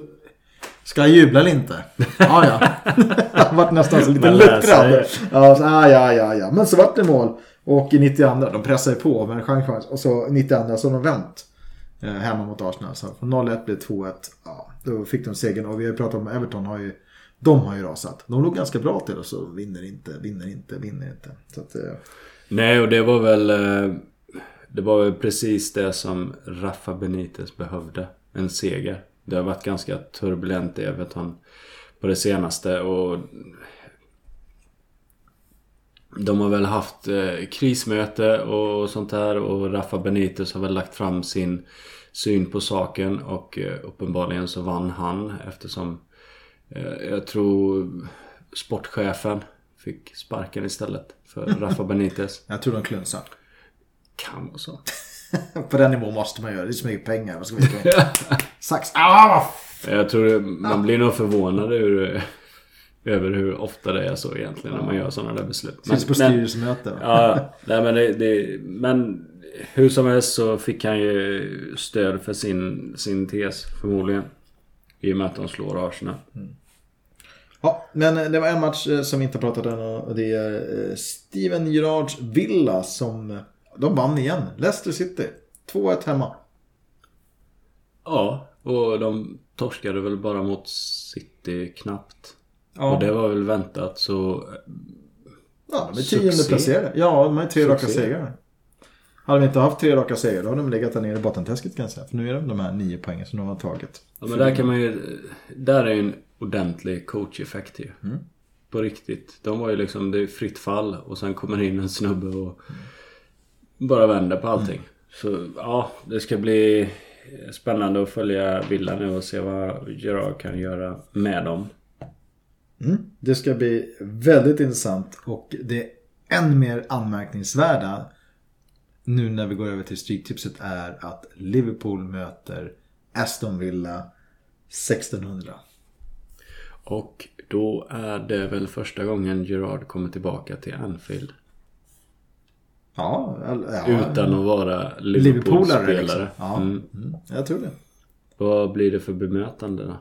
Ska jag jubla eller inte? Ja, ja. Han vart nästan så lite luttrad. Ja, så, ah, ja, ja, ja. Men så vart det mål. Och i 92, de pressade på med en chans, chans. Och så 92 så har de vänt. Eh, hemma mot Arsenal. Så från 0-1 blev det 2-1. Ja, då fick de segern. Och vi har ju pratat om Everton har ju... De har ju rasat. De låg ganska bra till och så vinner inte, vinner inte, vinner inte. Så att, eh, Nej, och det var väl... Eh, det var väl precis det som Rafa Benitez behövde. En seger. Det har varit ganska turbulent i Everton på det senaste och... De har väl haft eh, krismöte och sånt där och Rafa Benitez har väl lagt fram sin syn på saken och eh, uppenbarligen så vann han eftersom eh, jag tror sportchefen fick sparken istället för Rafa Benitez. jag tror de klunsar. Kan vara så. På den nivån måste man göra. Det är så mycket pengar. Vad ska vi? Sax. Ah, Jag tror man blir nog förvånad ur, över hur ofta det är så egentligen när man gör sådana där beslut. Syns på styrelsemöte. Ja, nej men det, det, Men hur som helst så fick han ju stöd för sin, sin tes förmodligen. I och med att de slår Arsenal. Ja, men det var en match eh, som vi inte pratat om och det är eh, Steven Gerrards Villa som eh, de vann igen. Leicester City. 2-1 hemma. Ja, och de torskade väl bara mot City knappt. Ja, Och det var väl väntat så... ja de är tionde placerade. Ja, de har ju tre raka Succé. segrar. Hade vi inte haft tre raka segrar då hade de legat där nere i bottenträsket kan jag säga. För nu är de de här nio poängen som de har tagit. Ja men där kan man ju... Där är en ordentlig coach-effekt ju. På riktigt. De var ju liksom, det är fritt fall och sen kommer in en snubbe och bara vänder på allting. Så ja, det ska bli spännande att följa Villa nu och se vad Gerard kan göra med dem. Mm. Det ska bli väldigt intressant och det än mer anmärkningsvärda nu när vi går över till Stryktipset är att Liverpool möter Aston Villa 1600. Och då är det väl första gången Gerard kommer tillbaka till Anfield. Ja, ja Utan att vara Liverpool-spelare. liksom. Ja, Mm. mm, jag tror det. Vad blir det för bemötande då?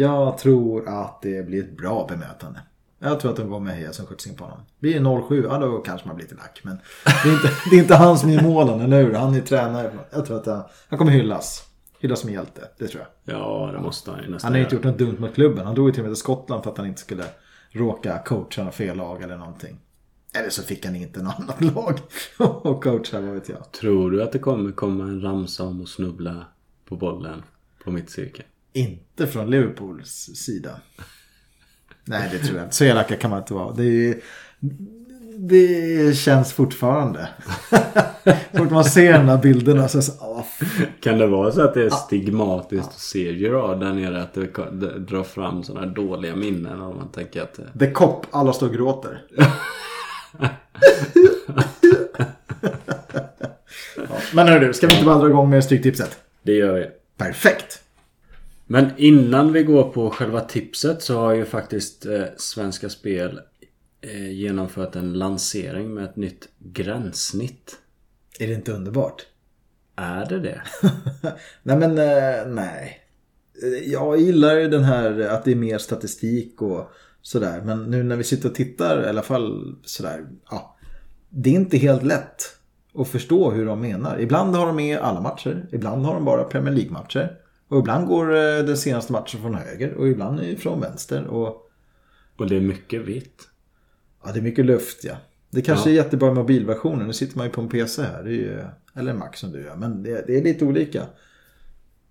Jag tror att det blir ett bra bemötande. Jag tror att de med heja som skjutsing på honom. Blir det 0-7, ja då kanske man blir lite lack. Men det är, inte, det är inte han som är målen, eller hur? Han är tränare. Jag tror att han, han kommer hyllas. Hyllas som hjälte, det tror jag. Ja, det måste han ju nästan Han har inte gjort något dumt mot klubben. Han drog ju till och med till Skottland för att han inte skulle råka coacha något fel lag eller någonting. Eller så fick han inte något annat lag och coacha, vad vet jag. Tror du att det kommer komma en ramsa om att snubbla på bollen på mittcirkeln? Inte från Liverpools sida. Nej, det tror jag inte. Så elaka kan man inte vara. Det, det känns fortfarande. Fort man ser de här bilderna så så, åh, Kan det vara så att det är stigmatiskt att se Gerard där nere? Att det, drar fram sådana här dåliga minnen om man tänker att... det- The Cop, alla står och gråter. ja, men hörru du, ska vi inte bara dra igång med Stryktipset? Det gör vi. Perfekt! Men innan vi går på själva tipset så har ju faktiskt eh, Svenska Spel eh, genomfört en lansering med ett nytt gränssnitt. Är det inte underbart? Är det det? nej men eh, nej. Jag gillar ju den här att det är mer statistik och sådär. Men nu när vi sitter och tittar i alla fall sådär. Ja, det är inte helt lätt att förstå hur de menar. Ibland har de med alla matcher. Ibland har de bara Premier League-matcher. Och ibland går eh, den senaste matchen från höger och ibland från vänster. Och Och det är mycket vitt. ja, det är mycket luft ja. Det kanske är jättebra i mobilversionen. Nu sitter man ju på en PC här. Ju, eller en Mac som du gör. Men det, det är lite olika.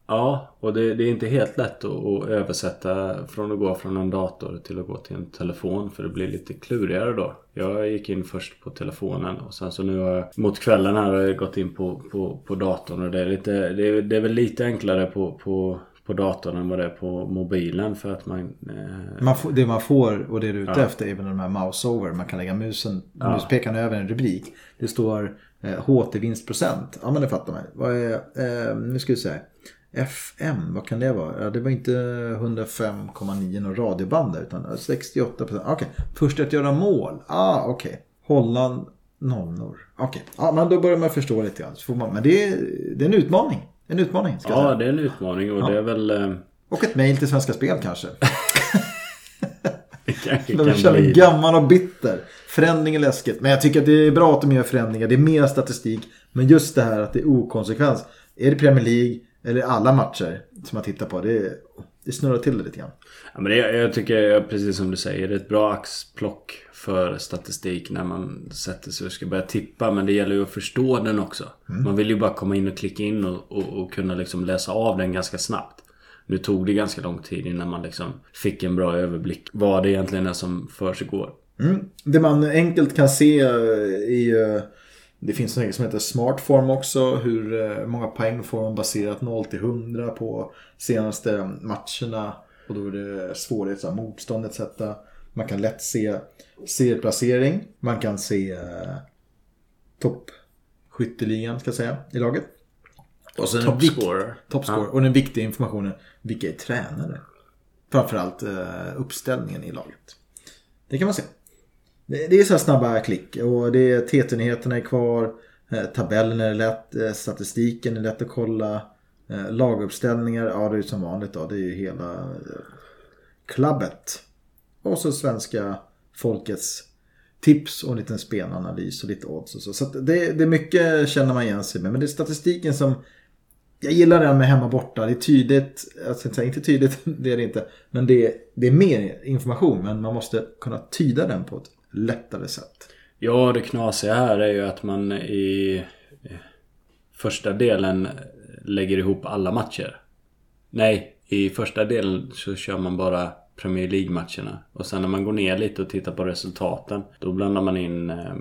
Ja, och det, det är inte helt lätt att, att översätta från att gå från en dator till att gå till en telefon. För det blir lite klurigare då. Jag gick in först på telefonen och sen så nu har jag mot kvällen här har jag gått in på, på, på datorn. Och det är, lite, det, är, det är väl lite enklare på, på, på datorn än vad det är på mobilen. För att man... Eh, Man får, det man får och det du är ute efter är väl de här mouse-over. Man kan lägga musen, muspekaren över en rubrik. Det står eh, HT-vinstprocent. Ja men det fattar man. Vad är, eh, nu ska vi se. FM, vad kan det vara? Ja, det var inte 105,9 någon radioband där, utan 68 procent. Okej, först att göra mål. Ah, okej. Holland nollor. Okej, ja, men då börjar man förstå lite grann. Så får man, men det är, det är en utmaning. En utmaning ska jag ja, säga. det är en utmaning och det är väl... Eh, Och ett mejl till Svenska Spel kanske. det kan känner bli... gammal och bitter. Förändring är läskigt. Men jag tycker att det är bra att de gör förändringar. Det är mer statistik. Men just det här att det är okonsekvens. Är det Premier League eller alla matcher som man tittar på. Det, det snurrar till det lite grann. Ja, men det, jag tycker precis som du säger, det är ett bra axplock för statistik när man sätter sig och ska börja tippa. Men det gäller ju att förstå den också. Man vill ju bara komma in och klicka in och, och, och kunna liksom läsa av den ganska snabbt. Nu tog det ganska lång tid innan man liksom fick en bra överblick vad det egentligen är som försiggår. Mm. Det man enkelt kan se är ju... Det finns något som heter Smartform också. Hur eh, många poäng får man baserat 0 till 100 på senaste matcherna. Och då är det svårighet, så här, motstånd etc. Man kan lätt se serieplacering. Man kan se eh, toppskytteligan ska jag säga i laget. Och sen Topscorer. Topscorer. Och den viktiga informationen, vilka är tränare? Framförallt eh, uppställningen i laget. Det kan man se. Det, är så här snabba klick och det är TT-nyheterna är kvar. Eh, tabellen är lätt, eh, statistiken är lätt att kolla. Eh, laguppställningar, ja det är ju som vanligt då. Det är ju hela klubbet. Och så svenska folkets tips och en liten spelanalys och lite odds och så. Så att det, det är mycket känner man igen sig med. Men det är statistiken som jag gillar den med hemma borta. Det är tydligt. alltså inte inte tydligt, det är det inte. Men det är, det är mer information. Men man måste kunna tyda den på ett lättare sätt. Ja, det knasiga här är ju att man i första delen lägger ihop alla matcher. Nej, i första delen så kör man bara Premier League-matcherna. Och sen när man går ner lite och tittar på resultaten, då blandar man in eh,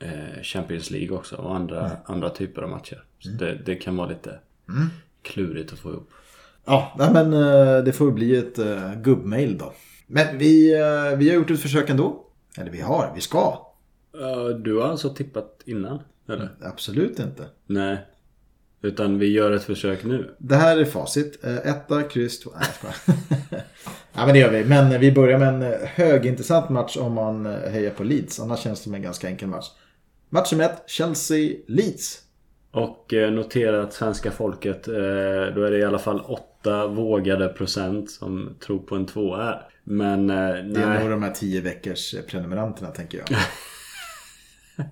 eh, Champions League också och andra, andra typer av matcher. Så det, det kan vara lite klurigt att få ihop. Ja, nej, men eh, det får bli ett gubbmail då. Men vi, vi har gjort ett försök ändå. Eller vi har, vi ska. Ja, du har alltså tippat innan? Eller? Absolut inte. Nej. Utan vi gör ett försök nu. Det här är facit. Eh, Etta, kryss, två. Nej, jag. Ja men det gör vi. Men vi börjar med en eh, högintressant match om man eh, hejar på Leeds. Annars känns det som en ganska enkel match. Match nummer ett, Chelsea-Leeds. Och notera att svenska folket, då är det i alla fall 8 vågade procent som tror på en tvåa här. Men eh, Det är nej, nog de här tio veckors eh, prenumeranterna tänker jag.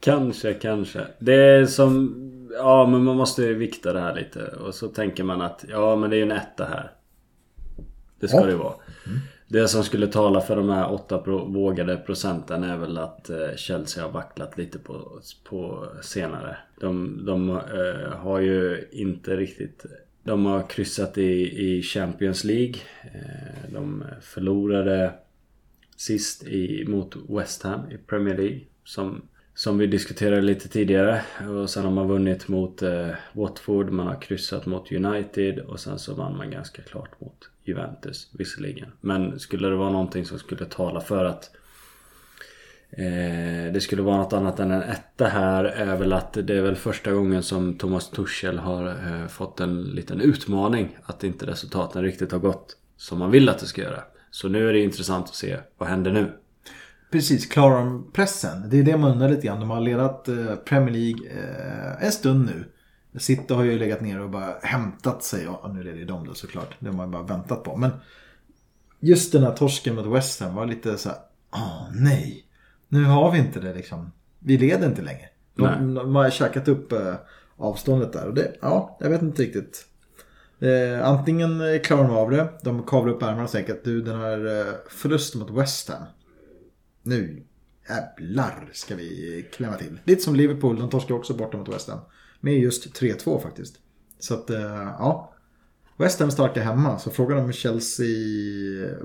kanske, kanske. Det är som, ja men man måste vikta det här lite. Och så tänker man att, ja men det är ju en etta här. Det ska Ja. det ju vara. Det som skulle tala för de här 8 pro- vågade procenten är väl att eh, Chelsea har vacklat lite på, på senare. De, de eh, har ju inte riktigt... De har kryssat i, i Champions League. Eh, de förlorade sist i, mot West Ham i Premier League. Som Som vi diskuterade lite tidigare. Och sen har man vunnit mot eh, Watford, man har kryssat mot United och sen så vann man ganska klart mot Juventus visserligen. Men skulle det vara någonting som skulle tala för att eh, det skulle vara något annat än en etta här är väl att det är väl första gången som Thomas Tuchel har eh, fått en liten utmaning. Att inte resultaten riktigt har gått som man vill att det ska göra. Så nu är det intressant att se vad händer nu. Precis, klarar de pressen? Det är det man undrar lite grann. De har ledat eh, Premier League eh, en stund nu. City har ju legat ner och bara hämtat sig. Ja, nu leder ju de då såklart. Det har man bara väntat på. Men just den här torsken mot West Ham var lite så här. Åh nej. Nu har vi inte det liksom. Vi leder inte längre. De, de har käkat upp eh, avståndet där. Och det, ja, jag vet inte riktigt. Eh, antingen klarar de av det. De kavlar upp ärmarna säkert. Du, den här eh, förlusten mot West Ham. Nu jävlar ska vi klämma till. Lite som Liverpool, de torskar också borta mot West Ham. Med just 3-2 faktiskt. Så att, eh, ja. West Ham starka hemma. Så frågan om Chelsea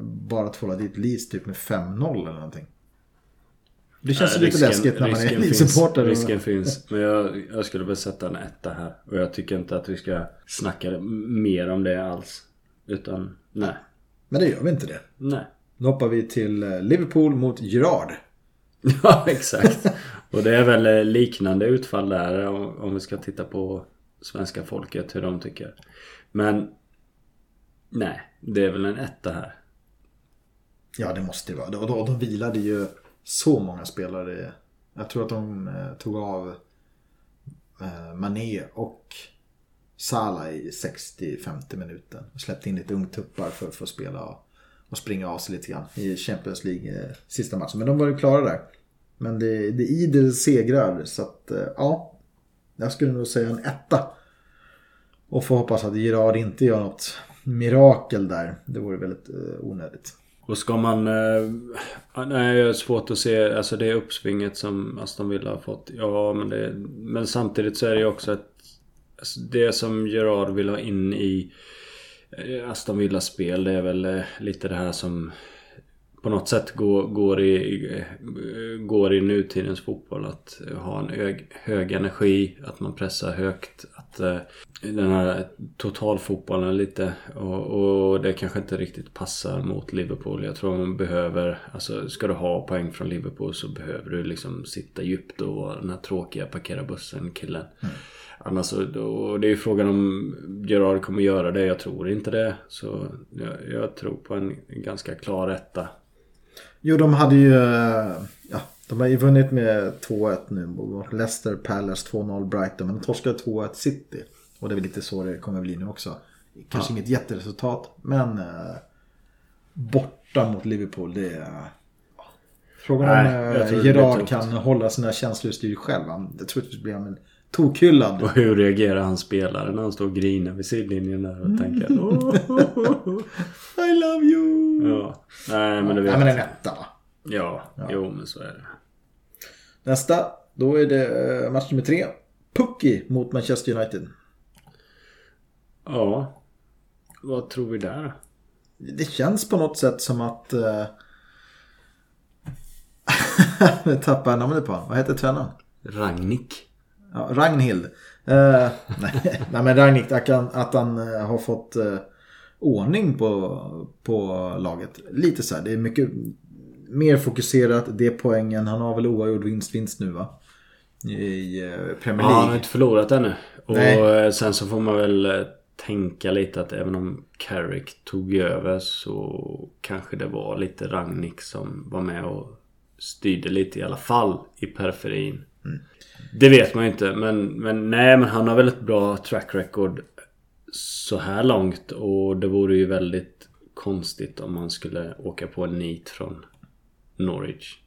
bara tvålar dit Leeds typ med 5-0 eller någonting. Det känns Nej, lite risken- läskigt när man är risken finns, Leeds-supporter. Risken finns. Men jag, jag skulle väl sätta en etta här. Och jag tycker inte att vi ska snacka mer om det alls. Utan, nej. Men det gör vi inte det. Nej. Nu hoppar vi till eh, Liverpool mot Gerard. Ja, exakt. Och det är väl eh, liknande utfall där om, om vi ska titta på svenska folket, hur de tycker. Men nej, det är väl en etta här. Ja, det måste det vara. Och då, de vilade ju så många spelare. Jag tror att de eh, tog av eh, Mané och Salah i 60-50 minuten. Och släppte in lite ungtuppar för att få spela och, springa av sig lite grann i Champions League eh, sista matchen. Men de var ju klara där. Men det, det är idel segrar så att ja. Jag skulle nog säga en etta. Och får hoppas att Gerard inte gör något mirakel där. Det vore väldigt eh, onödigt. Och ska man... Äh, nej, jag har svårt att se. Alltså det uppsvinget som Aston Villa har fått. Ja, men det... Men samtidigt så är det ju också att... Alltså det som Gerard vill ha in i eh, Aston Villas spel. Det är väl eh, lite det här som på något sätt går, går, i, eh, går i nutidens fotboll. Att ha en hög, hög energi, att man pressar högt. Att eh, den här totalfotbollen lite och, och det kanske inte riktigt passar mot Liverpool. Jag tror man behöver, alltså ska du ha poäng från Liverpool så behöver du liksom sitta djupt och vara den här tråkiga parkera bussen killen. Annars så, då, det är ju frågan om Gerard kommer göra det. Jag tror inte det. Så jag, jag tror på en ganska klar etta. Jo, de hade ju... eh, Ja, de har ju vunnit med 2-1 nu Leicester, Palace 2-0, Brighton. Men de torskade 2-1 City. Och det är väl lite så det kommer bli nu också. Kanske inget jätteresultat, men... Eh, borta mot Liverpool, det är... ja. Frågan om Nej, jag eh, Gerard kan hålla sina känslor i styr själv. Han- det blir han tokhyllad. Och hur reagerar han spelare när han står och grinar vid sidlinjen där och tänker I love you! Ja. Nej men det vet Ja, men en etta va? Ja, jo men så är det. Nästa, då är det eh, match nummer tre. Pucky mot Manchester United. Ja. Vad tror vi där? Det känns på något sätt som att... Eh... Nu tappar jag namnet på honom. Vad heter tränaren? Ragnik. Ja, Ragnhild. Eh, nej, nej men Ragnhild, att han, att han eh, har fått eh, ordning på, på laget. Lite så här, det är mycket mer fokuserat. Det är poängen. Han har väl oavgjord vinst-vinst nu va? I eh, Premier Ja, han har League. inte förlorat ännu. Och Nej. eh, sen så får man väl eh, tänka lite att även om Carrick tog över så kanske det var lite Ragnik som var med och styrde lite i alla fall i periferin. Det vet man ju inte men, men nej men han har väl ett bra track record så här långt och det vore ju väldigt konstigt om man skulle åka på en nit från Norwich.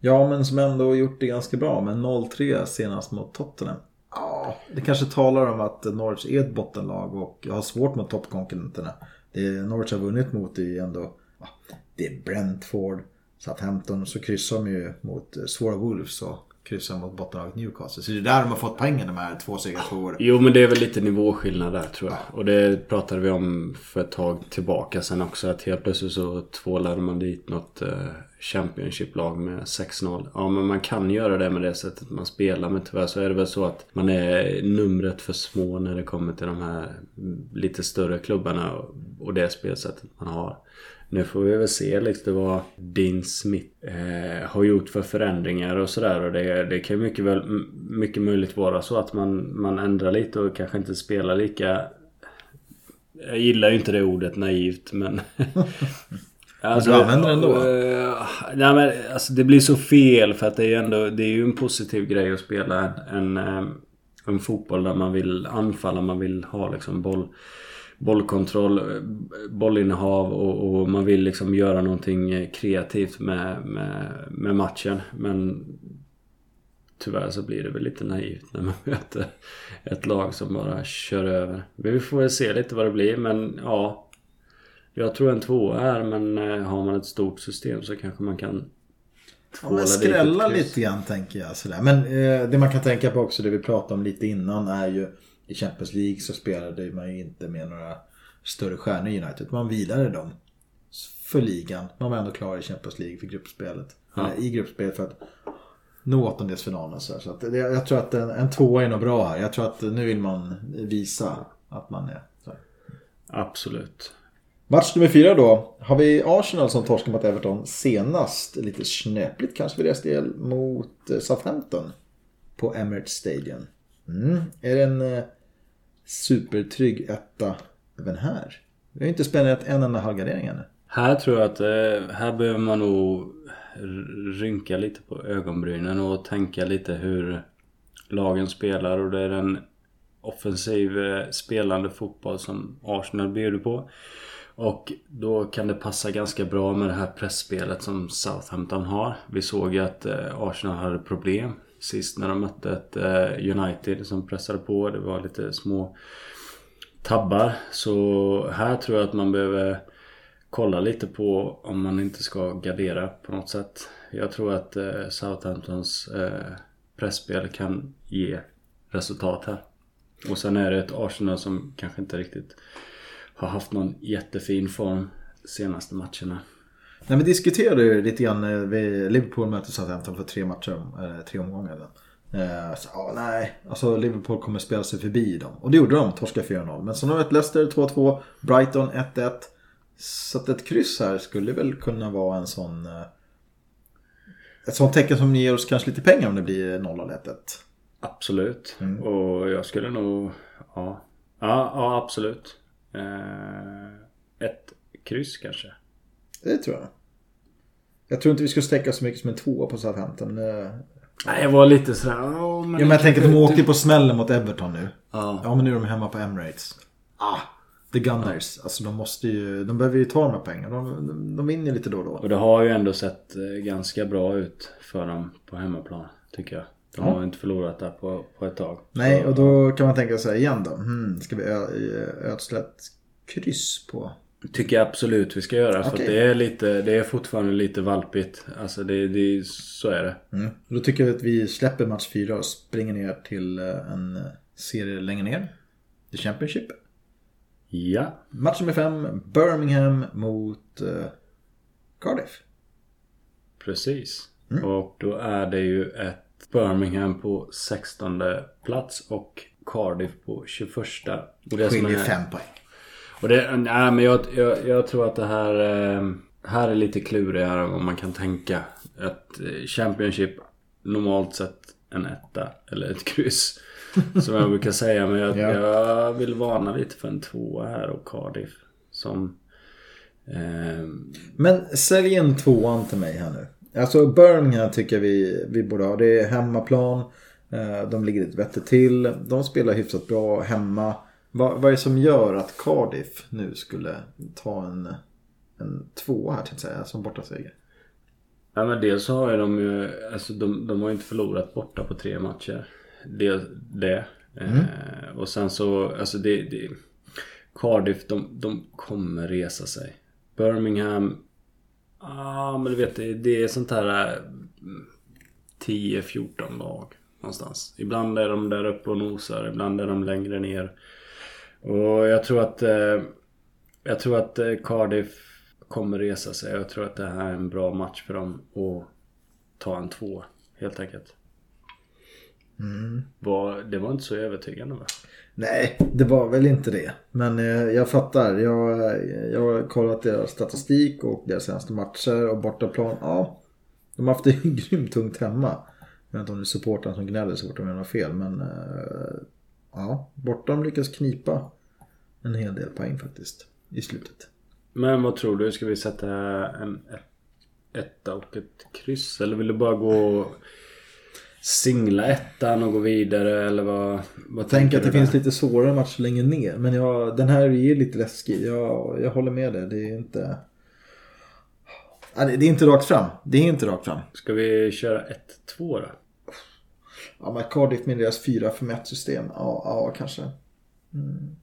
Ja, men som ändå gjort det ganska bra med 0-3 senast mot Tottenham. Ja, det kanske talar om att Norwich är ett bottenlag och har svårt mot toppkonkurrenterna. Det Norwich har vunnit mot är ju ändå... Det är Brentford, Southampton och så kryssar de ju mot eh, svåra Wolves och kryssar mot bottenlaget Newcastle. Så det är där de har fått poängen de här två segrar två åren. Jo men det är väl lite nivåskillnad där tror jag. Och det pratade vi om för ett tag tillbaka sen också. Att helt plötsligt så tvålade man dit något eh, Championship-lag med 6-0. Ja men man kan göra det med det sättet man spelar men tyvärr så är det väl så att man är numret för små när det kommer till de här lite större klubbarna och det spelsättet man har. Nu får vi väl se liksom vad Dean Smith eh, har gjort för förändringar och sådär. Och det, det kan mycket, väl, mycket möjligt vara så att man, man ändrar lite och kanske inte spelar lika... Jag gillar ju inte det ordet naivt men... Alltså, du använder den då? Uh, nej men alltså det blir så fel för att det är ju ändå Det är ju en positiv grej att spela en, en, en fotboll där man vill anfalla. Man vill ha liksom boll bollkontroll, bollinnehav och, och, man vill liksom göra någonting kreativt med, med, med matchen. Men tyvärr så blir det väl lite naivt när man möter ett lag som bara kör över. Men vi får väl se lite vad det blir men ja. Jag tror en tvåa här men eh, har man ett stort system så kanske man kan Ja, men skrälla lite grann tänker jag. Sådär. Men eh, det man kan tänka på också, det vi pratade om lite innan är ju i Champions League så spelade man ju inte med några större stjärnor i United. Man vilade dem för ligan. Man var ändå klar i Champions League för gruppspelet. Ja. Eller i gruppspelet för att nå åttondelsfinalen. Så, så att jag tror att en, en tvåa är nog bra här. Jag tror att nu vill man visa att man är. Absolut. Match nummer fyra då. Har vi Arsenal som torskade mot Everton senast. Lite snöpligt kanske för deras del mot eh, Southampton. På Emirates Stadium. Mm. Är det en eh, supertrygg etta även här? Vi har ju inte spenderat en enda halvgardering ännu. Här tror jag att eh, här behöver man nog rynka lite på ögonbrynen och tänka lite hur lagen spelar och det är en offensiv eh, spelande fotboll som Arsenal bjuder på. Och då kan det passa ganska bra med det här pressspelet som Southampton har. Vi såg ju att eh, Arsenal hade problem sist när de mötte ett eh, United som pressade på. Det var lite små tabbar. Så här tror jag att man behöver kolla lite på om man inte ska gardera på något sätt. Jag tror att eh, Southamptons eh, pressspel kan ge resultat här. Och sen är det ett Arsenal som kanske inte riktigt har haft någon jättefin form senaste matcherna. Nej, vi diskuterade ju lite grann eh, vid Liverpool mötte Southampton för tre matcher, eller tre omgångar. Eh, så, ja, nej, alltså Liverpool kommer spela sig förbi dem. Och det gjorde de, torska 4-0. Men så nu har vi ett Leicester 2-2, Brighton 1-1. Så att ett kryss här skulle väl kunna vara en sån... Eh, ett sånt tecken som ger oss kanske lite pengar om det blir 0-1. Absolut. Mm. Och jag skulle nog... Ja, ja, ja absolut. ett kryss kanske. Det tror jag. Jag tror inte vi ska sträcka så mycket som en tvåa på Southampton. Nej, jag var lite sådär... Oh, men ja, men jag tänker att de åkte på smällen mot Everton nu. Ja. ja, men nu är de hemma på Emirates. Ah, the Gunners. Alltså de måste ju... De behöver ju ta de här pengarna. De, de, de vinner lite då och då. Och det har ju ändå sett eh, ganska bra ut för dem på hemmaplan. Tycker jag. De ja. har inte förlorat där på, på ett tag. Nej, och då kan man tänka sig igen då. Hmm, ska vi ödsla ett kryss på Tycker jag absolut vi ska göra. Okay. För det är lite, det är fortfarande lite valpigt. Alltså det, det så är det. Mm. Då tycker jag att vi släpper match 4 och springer ner till eh, en serie längre ner. The Championship. Ja. Match nummer 5. Birmingham mot uh, Cardiff. Precis. Mm. Och då är det ju ett Birmingham på 16 plats och Cardiff på 21. Och det Skiljer 5 poäng. Och det, nej, men jag, jag, jag tror att det här, eh, här är lite klurigare än vad man kan tänka. Att eh, Championship normalt sett en etta eller ett kryss. Som jag brukar säga. Men jag, ja. jag vill varna lite för en tvåa här och Cardiff. Som... Eh... Men sälj in tvåan till mig här nu. Alltså Birmingham tycker vi, vi borde ha. Det är hemmaplan. Eh, de ligger lite bättre till. De spelar hyfsat bra hemma. Vad, vad är det som gör att Cardiff nu skulle ta en, en tvåa här till säga, som bortaseger? Ja men dels så har de ju, alltså de, de har ju inte förlorat borta på tre matcher. Det. det. Mm. Eh, och sen så, alltså det, det Cardiff, de, de kommer resa sig. Birmingham, ja ah, men du vet det, det är sånt här 10-14 eh, lag någonstans. Ibland är de där uppe och nosar, ibland är de längre ner. Och jag tror att... Eh, jag tror att eh, Cardiff kommer resa sig. Jag tror att det här är en bra match för dem att ta en två helt enkelt. Var, det var inte så övertygande va? Nej, det var väl inte det. Men eh, jag fattar. Jag, jag har kollat deras statistik och deras senaste matcher och bortaplan. Ja, de har haft det grymt tungt hemma. Jag vet inte om det är supportrarna som gnäller så fort de gör något fel. Men eh, ja, de lyckas knipa en hel del poäng faktiskt i slutet. Men vad tror du? Ska vi sätta en ett, etta och ett kryss? Eller vill du bara gå singla ettan och gå vidare? Eller vad, vad Tänk tänker att det du finns där? lite svårare matcher längre ner. Men jag, den här är lite läskig. Jag, jag håller med dig. Det är inte... Det är inte rakt fram. Det är inte rakt fram. Ska vi köra 1-2 då? Ja, men Cardiff med deras 4-5-1 system. Ja, ja kanske. Mm.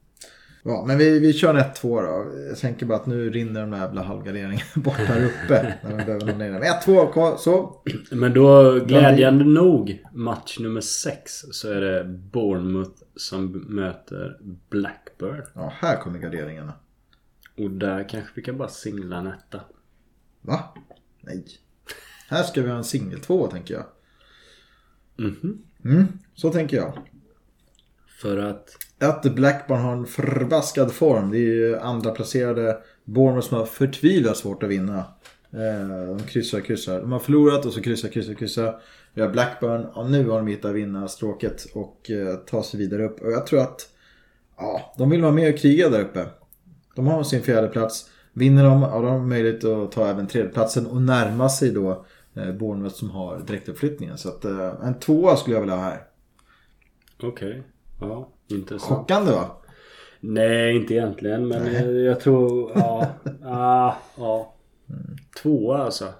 Ja, men vi, vi kör en 1-2 då. Jag tänker bara att nu rinner de där jävla halvgarderingarna bort här uppe. när de behöver någon. Men 1-2, kvar, så. Men då glädjande nog match nummer 6 så är det Bournemouth som möter Blackburn. Ja, här kommer garderingarna. Och där kanske vi kan bara singla en etta. Va? Nej. Här ska vi ha en singel 2 tänker jag. Mhm. Mm, så tänker jag. För att... Att Blackburn har en förbaskad form. Det är ju andra placerade Bournemouth som har förtvivlat svårt att vinna. Eh, de kryssar och kryssar. De har förlorat och så kryssar, kryssar, kryssar. Vi har Blackburn. Ja, nu har de hittat vinnarstråket och eh, ta sig vidare upp. Och jag tror att ja, de vill vara med och kriga där uppe. De har sin fjärde plats. Vinner de, ja, då har de möjlighet att ta även tredjeplatsen och närma sig då eh, Bournemouth som har direktuppflyttningen. Så att eh, en tvåa skulle jag vilja ha här. Okej. Ja, intressant. Chockande va? Nej, inte egentligen. Men jag, jag tror... Ja. ah, ja. Tvåa alltså.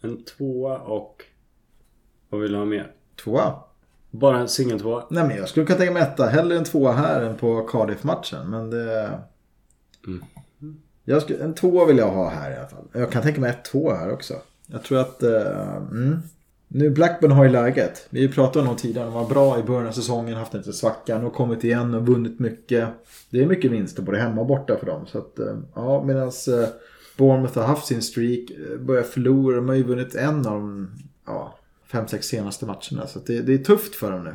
En tvåa och... Vad vill du ha mer? Tvåa? Bara en singeltvåa? Nej men jag skulle kunna tänka mig etta. Hellre en tvåa här än på Cardiff-matchen. Men det... Mm. Jag skulle, en tvåa vill jag ha här i alla fall. Jag kan tänka mig ett två här också. Jag tror att... eh, mm. Nu Blackburn har ju läget. Vi pratade om dem tidigare. De var bra i början av säsongen. Haft en liten svacka. Nu har kommit igen och vunnit mycket. Det är mycket vinster både hemma och borta för dem. Så att, eh, ja, medan eh, Bournemouth har haft sin streak. Eh, börjar förlora. De har ju vunnit en av de ja, fem, sex senaste matcherna. Så att det, det är tufft för dem nu.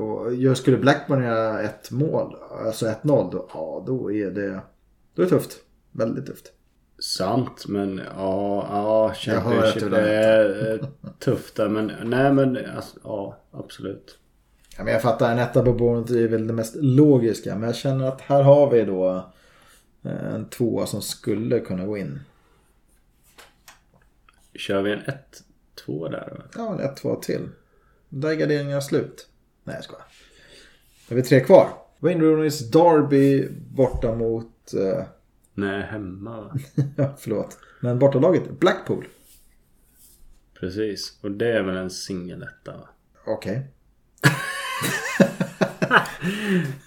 Och jag skulle Blackburn göra ett mål, alltså 1-0, då, ja, då är det då är det tufft. Väldigt tufft. Sant, men ja, ja Championship är eh, tufft där. Men nej, men alltså, ja, absolut. Ja, men jag fattar, en etta på Bournemouth är väl det mest logiska. Men jag känner att här har vi då eh, en tvåa som skulle kunna gå in. Kör vi en 1-2 där då? Ja, en ett, två till. Där är garderingarna slut. Nej, jag skojar. Då har vi tre kvar. Wayne Rooneys Derby borta mot... Eh, Nej, hemma va? ja, förlåt. Men bortalaget Blackpool. Precis. Och det är väl en singeletta va? Okej.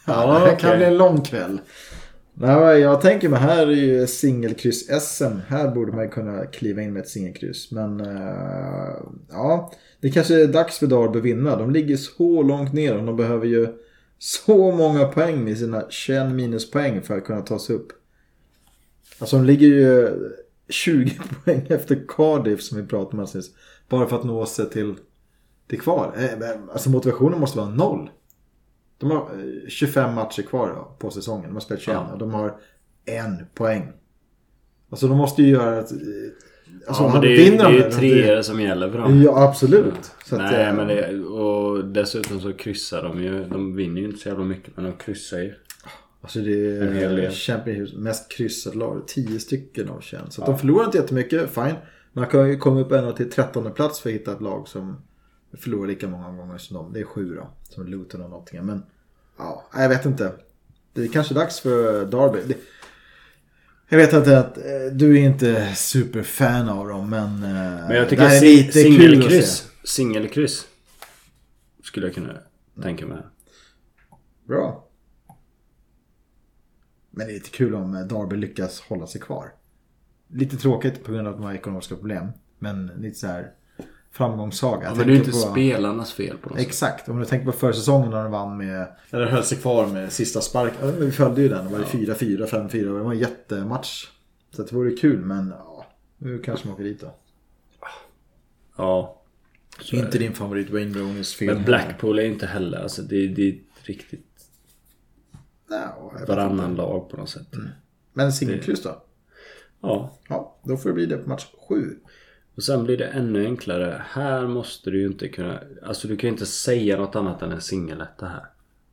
ja, det kan okej. bli en lång kväll. Nej, jag tänker mig här är ju singelkryss-SM. Här borde man kunna kliva in med ett singelkryss. Men eh, ja, det kanske är dags för Darby att vinna. De ligger så långt ner och de behöver ju så många poäng med sina 21 minuspoäng för att kunna ta sig upp. Alltså de ligger ju 20 poäng efter Cardiff som vi pratade om alldeles. Bara för att nå sig till, till kvar. Eh, Alltså motivationen måste vara noll. De har eh, 25 matcher kvar då, på säsongen. De har spelat 21 Ja. och de har en poäng. Alltså de måste ju göra ett... eh, Alltså, ja, men det är, vinner det de är ju treor som gäller för dem. Ja, absolut. Att, Nej eh, men det, och dessutom så kryssar de ju. De vinner ju inte så jävla mycket men de kryssar ju. Alltså det är. Champions mest kryssade lag. 10 stycken av 21. Så att de förlorar inte jättemycket, fine. Man kan ju komma upp ända till 13 plats för att hitta ett lag som förlorar lika många gånger som dem. Det är sju då. Som Luton och Nottingham. Men ja, jag vet inte. Det är kanske dags för Derby. Det, jag vet inte att eh, du är inte superfan av dem men... eh, Men jag det tycker här är lite singelkryss. Singelkryss. Skulle jag kunna tänka mig. Bra. Men det är lite kul om eh, Darby lyckas hålla sig kvar. Lite tråkigt på grund av att de har ekonomiska problem. Men lite så här framgångssaga. Ja, men det är inte på- spelarnas fel på något sätt. Exakt. Om du tänker på försäsongen när de vann med... Eller höll sig kvar med sista spark. Vi följde ju den. Det var ju 4-4, 5-4 och det var en jättematch. Så det vore kul men ja, nu kanske man åker dit då. Ja. Inte din favorit Wayne Rooneys film. Men Blackpool är inte heller, alltså det, det är ett riktigt Vet varannan lag på något sätt. Men singelkryss då? Ja. Ja, då får det bli det på match 7. Och sen blir det ännu enklare. Här måste du ju inte kunna... Alltså du kan ju inte säga något annat än en singeletta här.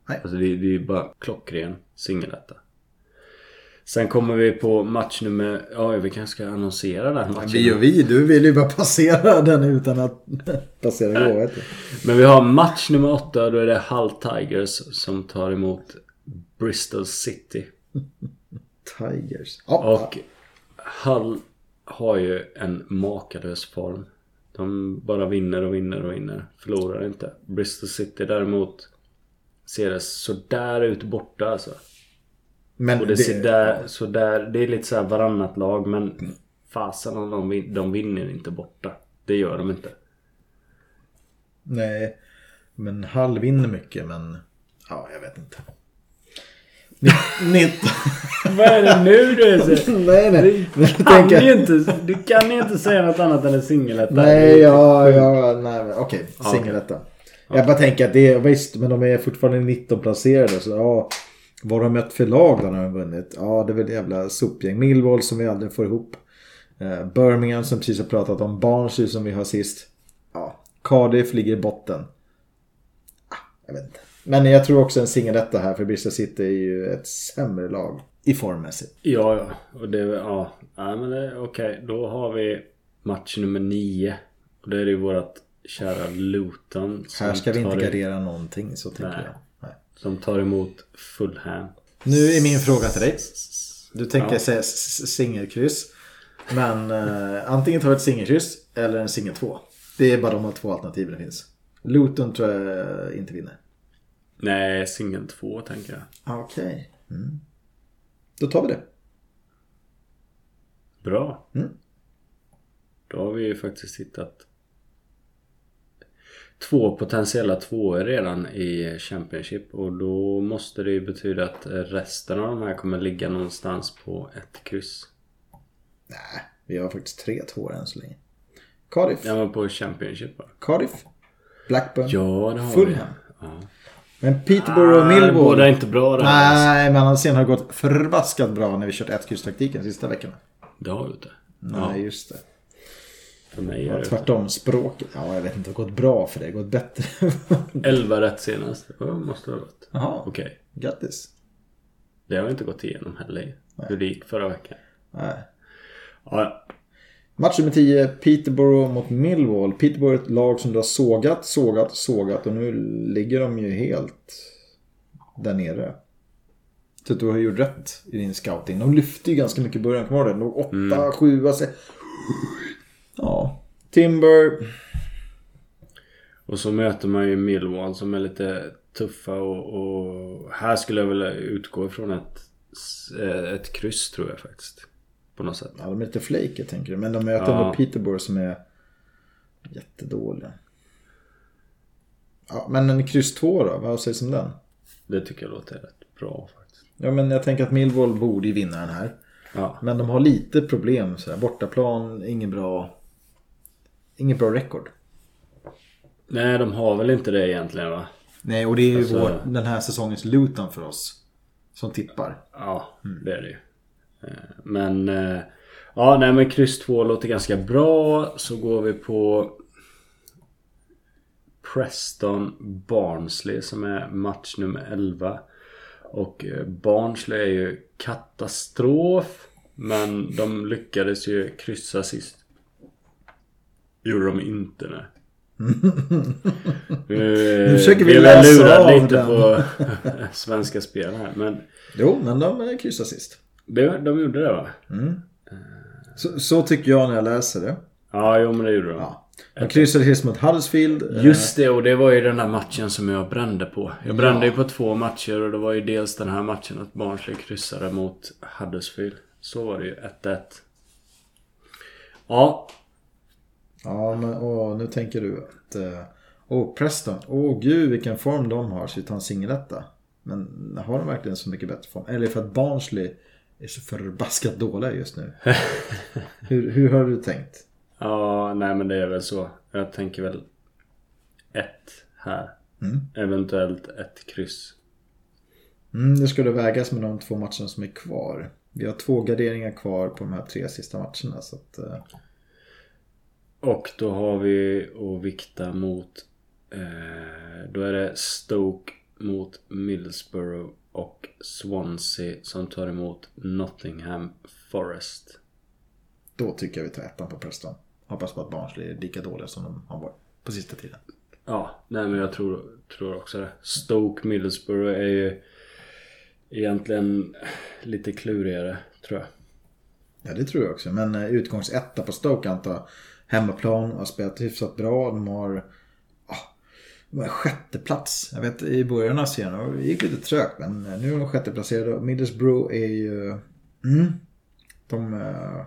Nej. Alltså det, det är ju bara klockren singeletta. Sen kommer vi på match nummer... Ja, vi kanske ska annonsera den matchen. Vi och vi, du vill ju bara passera den utan att passera gå. vet du. Men vi har match nummer åtta. Då är det Hull Tigers som tar emot Bristol City. Tigers. Ja, Och Hull har ju en makalös form. De bara vinner och vinner och vinner. Förlorar inte. Bristol City däremot ser det sådär ut borta alltså. men Och det ser där, sådär, det är lite såhär varannat lag men fasen om de, vin- de vinner inte borta. Det gör de inte. Nej, men Hall vinner mycket men ja, jag vet inte. 19. Vad är det nu du är nej, nej. Jag kan ju inte, du kan ju inte säga något annat än en singeletta. Nej, ja, ja, nej, okej. Singeletta. Jag bara tänker att det är, visst, men de är fortfarande 19 placerade. Så ja, vad har de mött för lag då när de har vunnit? Ja, det är väl jävla sopgäng. Millwall som vi aldrig får ihop. Eh, Birmingham som precis har pratat om. Barnsley som vi har sist. Ja, Cardiff ligger i botten. Ah, jag vet inte. Men jag tror också en singeletta här för Bristol City är ju ett sämre lag i formmässigt. Ja, ja. Och det, ja. ja men det, okej. Då har vi match nummer nio. Och det är ju vårat kära Luton. Här ska vi inte gardera någonting så tänker Nej. jag. Nej. Som tar emot Fulham. Nu är min fråga till dig. Du tänker Ja. säga singelkryss. Men eh, antingen tar du ett singelkryss eller en singel två. Det är bara de två alternativen det finns. Luton tror jag inte vinner. Nej, singel två tänker jag. Okej. Mm. Då tar vi det. Bra. Mm. Då har vi ju faktiskt hittat två potentiella tvåor redan i Championship. Och då måste det ju betyda att resten av de här kommer ligga någonstans på ett kryss. Nej, vi har faktiskt tre tvåor än så länge. Cardiff. Ja men på Championship va? Cardiff. Blackburn. Ja det har Fulham. vi. Ja. Men Peterborough och Nej, Millwall. Båda är inte bra alltså. Nej, men annars sen har det gått förbaskat bra när vi kört ett kryss-taktiken de sista veckorna. Det har vi inte. Nej, just det. För mig Ja, är det tvärtom, språket. Ja, jag vet inte. Det har gått bra för det. Det har gått bättre. 11 rätt senast. Det måste det ha gått. Jaha, Okej. grattis. Det har vi inte gått igenom heller. Hur det gick förra veckan. Nej. Ja, ja. Match nummer 10, Peterborough mot Millwall. Peterborough är ett lag som du har sågat, sågat, sågat och nu ligger de ju helt där nere. Så du har gjort rätt i din scouting. De lyfte ju ganska mycket i början, kommer du ihåg det? De låg 8, 7, alltså. Ja. Timber. Och så möter man ju Millwall som är lite tuffa och, och här skulle jag vilja utgå ifrån ett, ett kryss tror jag faktiskt. På något sätt. Ja, de är lite flaky tänker du. Men de möter Ja. ändå Peterborough som är jättedåliga. Ja, men en kryss 2 då? Vad sägs om den? Det tycker jag låter rätt bra faktiskt. Ja, men jag tänker att Millwall borde ju vinna den här. Ja. Men de har lite problem. Så här. Bortaplan, ingen bra... Ingen bra record. Nej, de har väl inte det egentligen va? Nej, och det är ju Alltså- vår, den här säsongens Luton för oss. Som tippar. Ja, det är det ju. Eh, Men... eh, Ja, nej men kryss 2 låter ganska bra. Så går vi på... Preston Barnsley som är match nummer 11. Och eh, Barnsley är ju katastrof. Men de lyckades ju kryssa sist. Gjorde de inte nej. nu, Nu försöker vi jag läsa av lite den. på svenska spel här. Men Jo, men de kryssar sist. Det, de gjorde det va? Så, så tycker jag när jag läser det. Ja, jo men det gjorde de. Ja. De kryssade sist mot Huddersfield. eh, Just det, och det var ju den där matchen som jag brände på. Jag brände ju på två matcher och det var ju dels den här matchen att Barnsley kryssade mot Huddersfield. Så var det ju 1-1. Ja, Ja, men åh, nu tänker du att... eh, Åh, Preston. Åh, gud vilken form de har. Så vi tar en singeletta. Men har de verkligen så mycket bättre form? Eller för att Barnsley är så förbaskat dåliga just nu. hur, hur har du tänkt? Ja, nej men det är väl så. Jag tänker väl ett här. Mm. Eventuellt ett kryss. Mm, det skulle vägas med de två matcherna som är kvar. Vi har två garderingar kvar på de här tre sista matcherna. Så att, eh, Och då har vi att vikta mot... Eh, då är det Stoke mot Middlesbrough och Swansea som tar emot Nottingham Forest. då tycker jag vi tar ettan på Preston. Hoppas på att Barnsley är lika dåliga som de har varit på sista tiden. Ja, nej men jag tror, tror också det. Stoke Middlesbrough är ju egentligen lite klurigare tror jag. Ja, det tror jag också. Men eh, utgångsetta på Stoke antar jag. Hemmaplan har spelat hyfsat bra. De har de har sjätte plats. Jag vet i början av serien det gick lite trögt. Men eh, nu är de sjätteplacerade. Middlesbrough är ju... Mm, de... eh,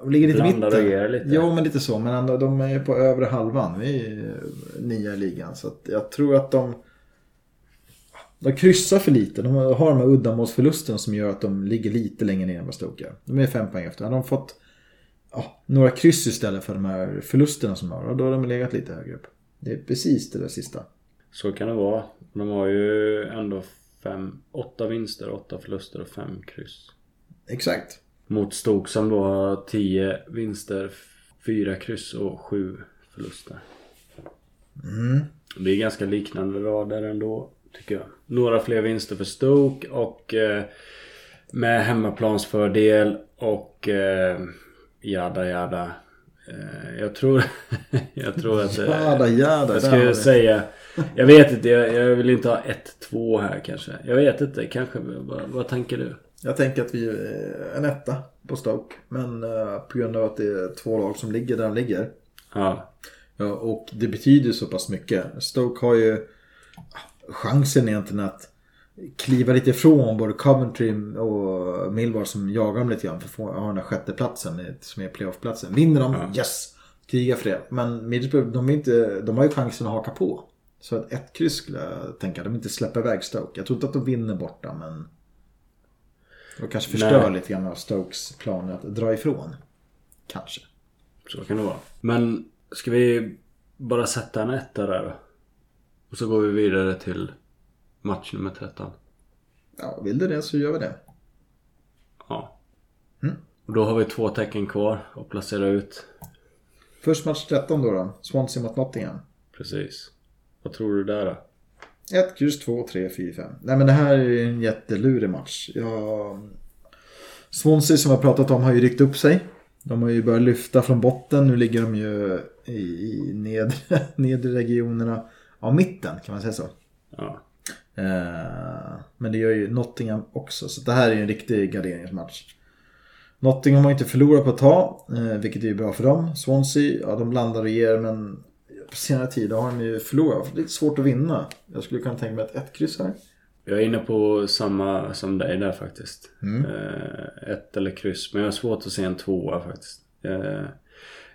de ligger lite Blandar mitten. lite. Jo, men lite så. Men de är på övre halvan. Vi är eh, nia i ligan. Så jag tror att de... De kryssar för lite. De har de här uddamålsförlusten som gör att de ligger lite längre ner än vad Stoke gör. De är fem poäng efter. Hade de fått ja, några kryss istället för de här förlusterna som de har, då har de legat lite högre upp. Det är precis det där sista. Så kan det vara. De har ju ändå fem, åtta vinster, åtta förluster och fem kryss. Exakt. Mot Stoke som då har 10 vinster, 4 kryss och 7 förluster. Mm. Det är ganska liknande rader ändå, tycker jag. Några fler vinster för Stoke och eh, med hemmaplansfördel och eh, jada jada. Eh, jag tror... jag tror att... eh, Jada, jada, Jag skulle säga... Jag vet inte, jag, jag vill inte ha 1-2 här kanske. Jag vet inte, kanske. Vad, vad tänker du? Jag tänker att vi är en etta på Stoke. Men eh, på grund av att det är två lag som ligger där de ligger. Ja. Ja, och det betyder så pass mycket. Stoke har ju chansen egentligen att kliva lite ifrån både Coventry och Millwall som jagar dem lite grann för att ha den där sjätteplatsen som är playoffplatsen. Vinner de, Ja. yes! Kriga för det. Men Middlesbrough, de, inte, de har ju chansen att haka på. Så att ett kryss skulle jag tänka. De inte släpper iväg Stoke. Jag tror inte att de vinner borta men... De kanske förstör Nej. lite grann av Stokes planer att dra ifrån. Kanske. Så kan det vara. Men ska vi bara sätta en etta där då? Och så går vi vidare till match nummer 13. Ja, vill du det så gör vi det. Ja. Mm. Och då har vi två tecken kvar att placera ut. Först match 13 då då. Swansea mot Nottingham. Precis. Vad tror du där då? 1, kryss 2, 3, 4, 5. Nej men det här är en jättelurig match. Jag... Swansea som jag pratat om har ju ryckt upp sig. De har ju börjat lyfta från botten. Nu ligger de ju i, i nedre, nedre regionerna av mitten kan man säga så. Ja. Eh, men det gör ju Nottingham också. Så det här är ju en riktig garderingsmatch. Nottingham har inte förlorat på ett tag, eh, vilket är ju bra för dem. Swansea, ja de landar och ger men på senare tid har de ju förlorat. Det är lite svårt att vinna. Jag skulle kunna tänka mig ett ett kryss här. Jag är inne på samma som dig där faktiskt. Mm. Eh, ett eller kryss. Men jag har svårt att se en tvåa faktiskt.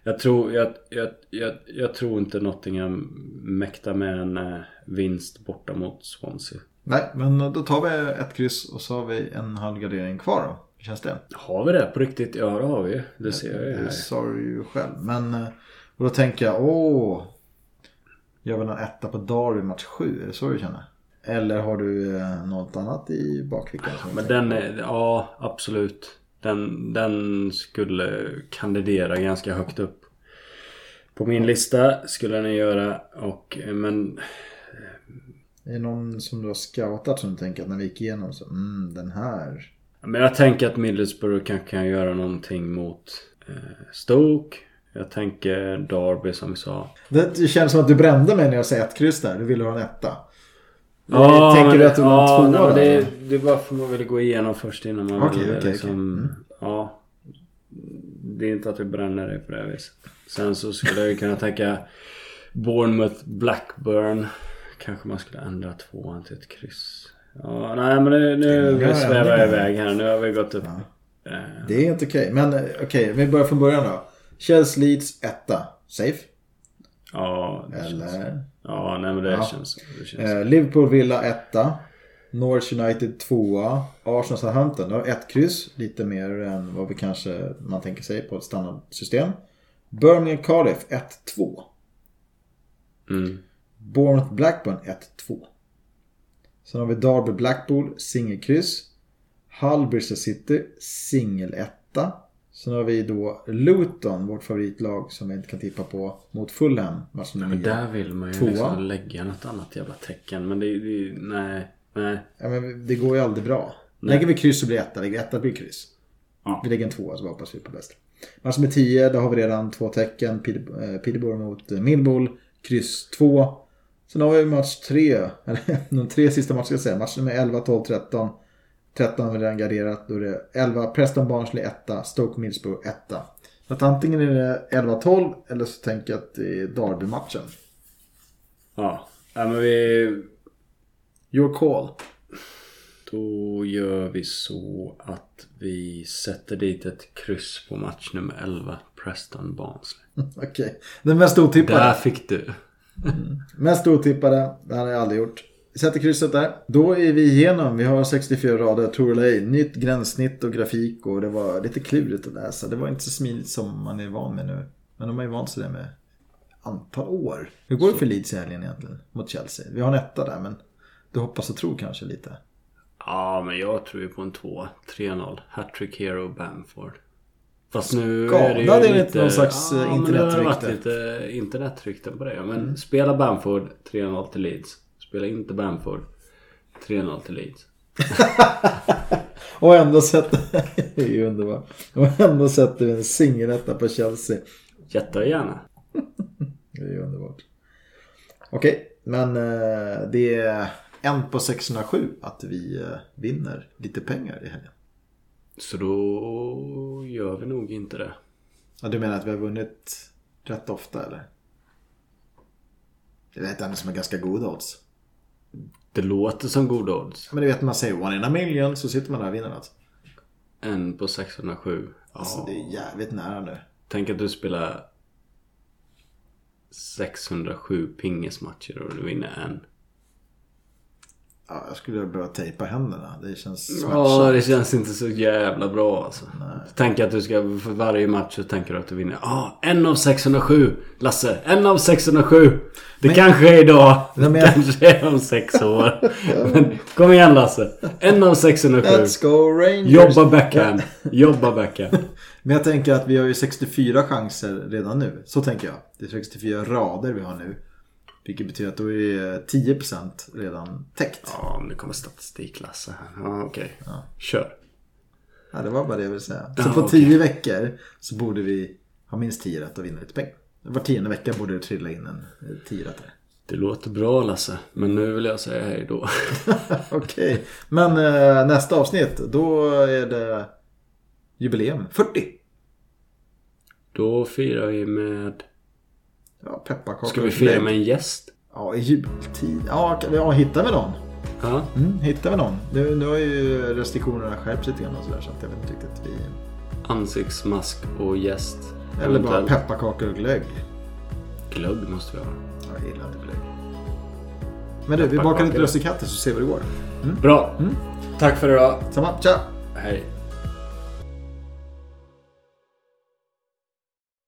Jag, tror, jag, jag, jag, jag tror inte Nottingham mäktar med en eh, vinst borta mot Swansea. Nej, men då tar vi ett kryss och så har vi en halv gardering kvar då. Hur känns det? Har vi det på riktigt? Ja det har vi. Det ser jag ju här. Det sa du ju själv. Men eh, och då tänker jag, åh. Vill ha en etta på Derby match 7. Är det så du känner? Eller har du eh, något annat i bakfickan? Men den är, ja absolut. Den, den skulle kandidera ganska högt upp. På min lista skulle den göra och men på? Är det någon som du har scoutat som du tänker att när vi gick igenom så, mm, den här. Men jag tänker att Middlesbrough kanske kan göra någonting mot eh, Stoke. Jag tänker Derby som vi sa. Det, det känns som att du brände mig när jag säger ett kryss där. Du ville ha en etta. Ja, tänker men du det- att du var ja, en tvåa nej, det, det är bara för man vill gå igenom först innan man Okej, vill okej, okej. liksom... Mm. Ja. Det är inte att vi bränner det på det här viset. Sen så skulle jag ju kunna tänka Bournemouth Blackburn. Kanske man skulle ändra tvåan till ett kryss. Ja, nej men nu, nu Ja, svävar ja, jag ja. iväg här. Nu har vi gått upp. Ja. Eh, Det är inte okej. Men eh, okej, vi börjar från början då. Chelsea Leeds etta. Safe? Ja, det känns, Eller? Ja nej men det Ja. känns... Det känns Eh, Liverpool Villa etta. Norwich United 2 Arsenal Southampton. Har ett kryss. Lite mer än vad vi kanske man tänker sig på ett standardsystem. Birmingham Cardiff 1-2. Mm. Bournemouth Blackburn 1-2. Sen har vi Derby Blackpool singelkryss. Hull Bristol City singel etta. Sen har vi då Luton, vårt favoritlag som vi inte kan tippa på, mot Fulham. Match nummer Men där vill man ju Tvåa. liksom lägga något annat jävla tecken. Men det, det nej, nej. Ja, men det går ju aldrig bra. Nej. Lägger vi kryss så blir det etta, lägger vi etta blir kryss. Ja. Vi lägger en tvåa så hoppas vi på bästa. Match nummer 10, där har vi redan två tecken. Eh, Peterborough mot eh, Millwall. Kryss 2. Sen har vi match 3, eller de tre sista matcherna ska jag säga. Match nummer 11, 12, 13. 13 har vi redan garderat. Då är det 11, Preston Barnsley 1, Stoke Middlesbrough 1. Så att antingen är det 11-12 eller så tänker jag att det är Derby-matchen. Ja. ja men vi... Your call. Då gör vi så att vi sätter dit ett kryss på match nummer 11. Preston Barnsley. Okej. Den mest otippade. Där fick du. Mest otippade, det hade jag aldrig gjort. Sätter krysset där. Då är vi igenom. Vi har 64 rader, tror eller ej. Nytt gränssnitt och grafik och det var lite klurigt att läsa. Det var inte så smidigt som man är van med nu. Men de har ju vant sig det med antal år. Hur går det för Leeds i helgen egentligen? Mot Chelsea. Vi har en etta där men du hoppas och tror kanske lite. Ja, men jag tror ju på en 2. 3-0. Hattrick Hero Bamford. Fast nu Skadad är det ju är lite... inte någon slags, eh, ja, men det har varit internetrykte. lite internetrykten på det. Men spela Bamford 3-0 till Leeds. Spela inte Bamford 3-0 till Leeds. Och ändå sätter... det är ju underbart. Och ändå sätter vi en singeletta på Chelsea. Jättegärna. Det är ju underbart. Okej, men eh, det är en på 607 att vi eh, vinner lite pengar i helgen. Så då gör vi nog inte det. Ja, du menar att vi har vunnit rätt ofta eller? Det lät ändå som en ganska god odds. Det låter som goda odds. Men du vet när man säger one in a million så sitter man där och vinner något. En på 607. Ja. Alltså det är jävligt nära nu. Tänk att du spelar 607 pingismatcher och du vinner en. Ja, jag skulle behöva tejpa händerna. Det känns Ja, smärtsamt. det känns inte så jävla bra alltså. Tänk att du ska, för varje match så tänker du att du vinner. Ja, en av 607. Lasse, en av 607. Det kanske är idag. Nej, men jag- kanske är om sex år. Men kom igen Lasse. En av 607. Let's go Rangers! Jobba backhand. Jobba backhand. Men jag tänker att vi har ju 64 chanser redan nu. Så tänker jag. Det är 64 rader vi har nu. Vilket betyder att då är 10% redan täckt. Ja, men det kommer statistik Lasse här. Ja, okej. Kör. Ja, det var bara det jag ville säga. Så Ja, på okej. 10 veckor så borde vi ha minst 10 rätt och vinna lite pengar. Var tionde vecka borde det trilla in en 10 rätt. Det låter bra Lasse. Men nu vill jag säga hej då. Okej, men eh, nästa avsnitt då är det jubileum. 40! Då firar vi med... Ja, pepparkakor. Ska vi fira med en gäst? Ja, i jultid. Ja, ja, hittar vi någon? Ja. Mm, hittar vi någon? Nu, nu har ju restriktionerna skärpts lite grann och sådär så att jag vet inte riktigt. Vi... Ansiktsmask och gäst. Eller bara pepparkakor och glögg. glögg måste vi ha. Ja, Jag gillar inte glögg. Men du, vi bakar lite lussekatter så ser vi hur det går. Bra. Tack för idag. Samma, tja! Hej.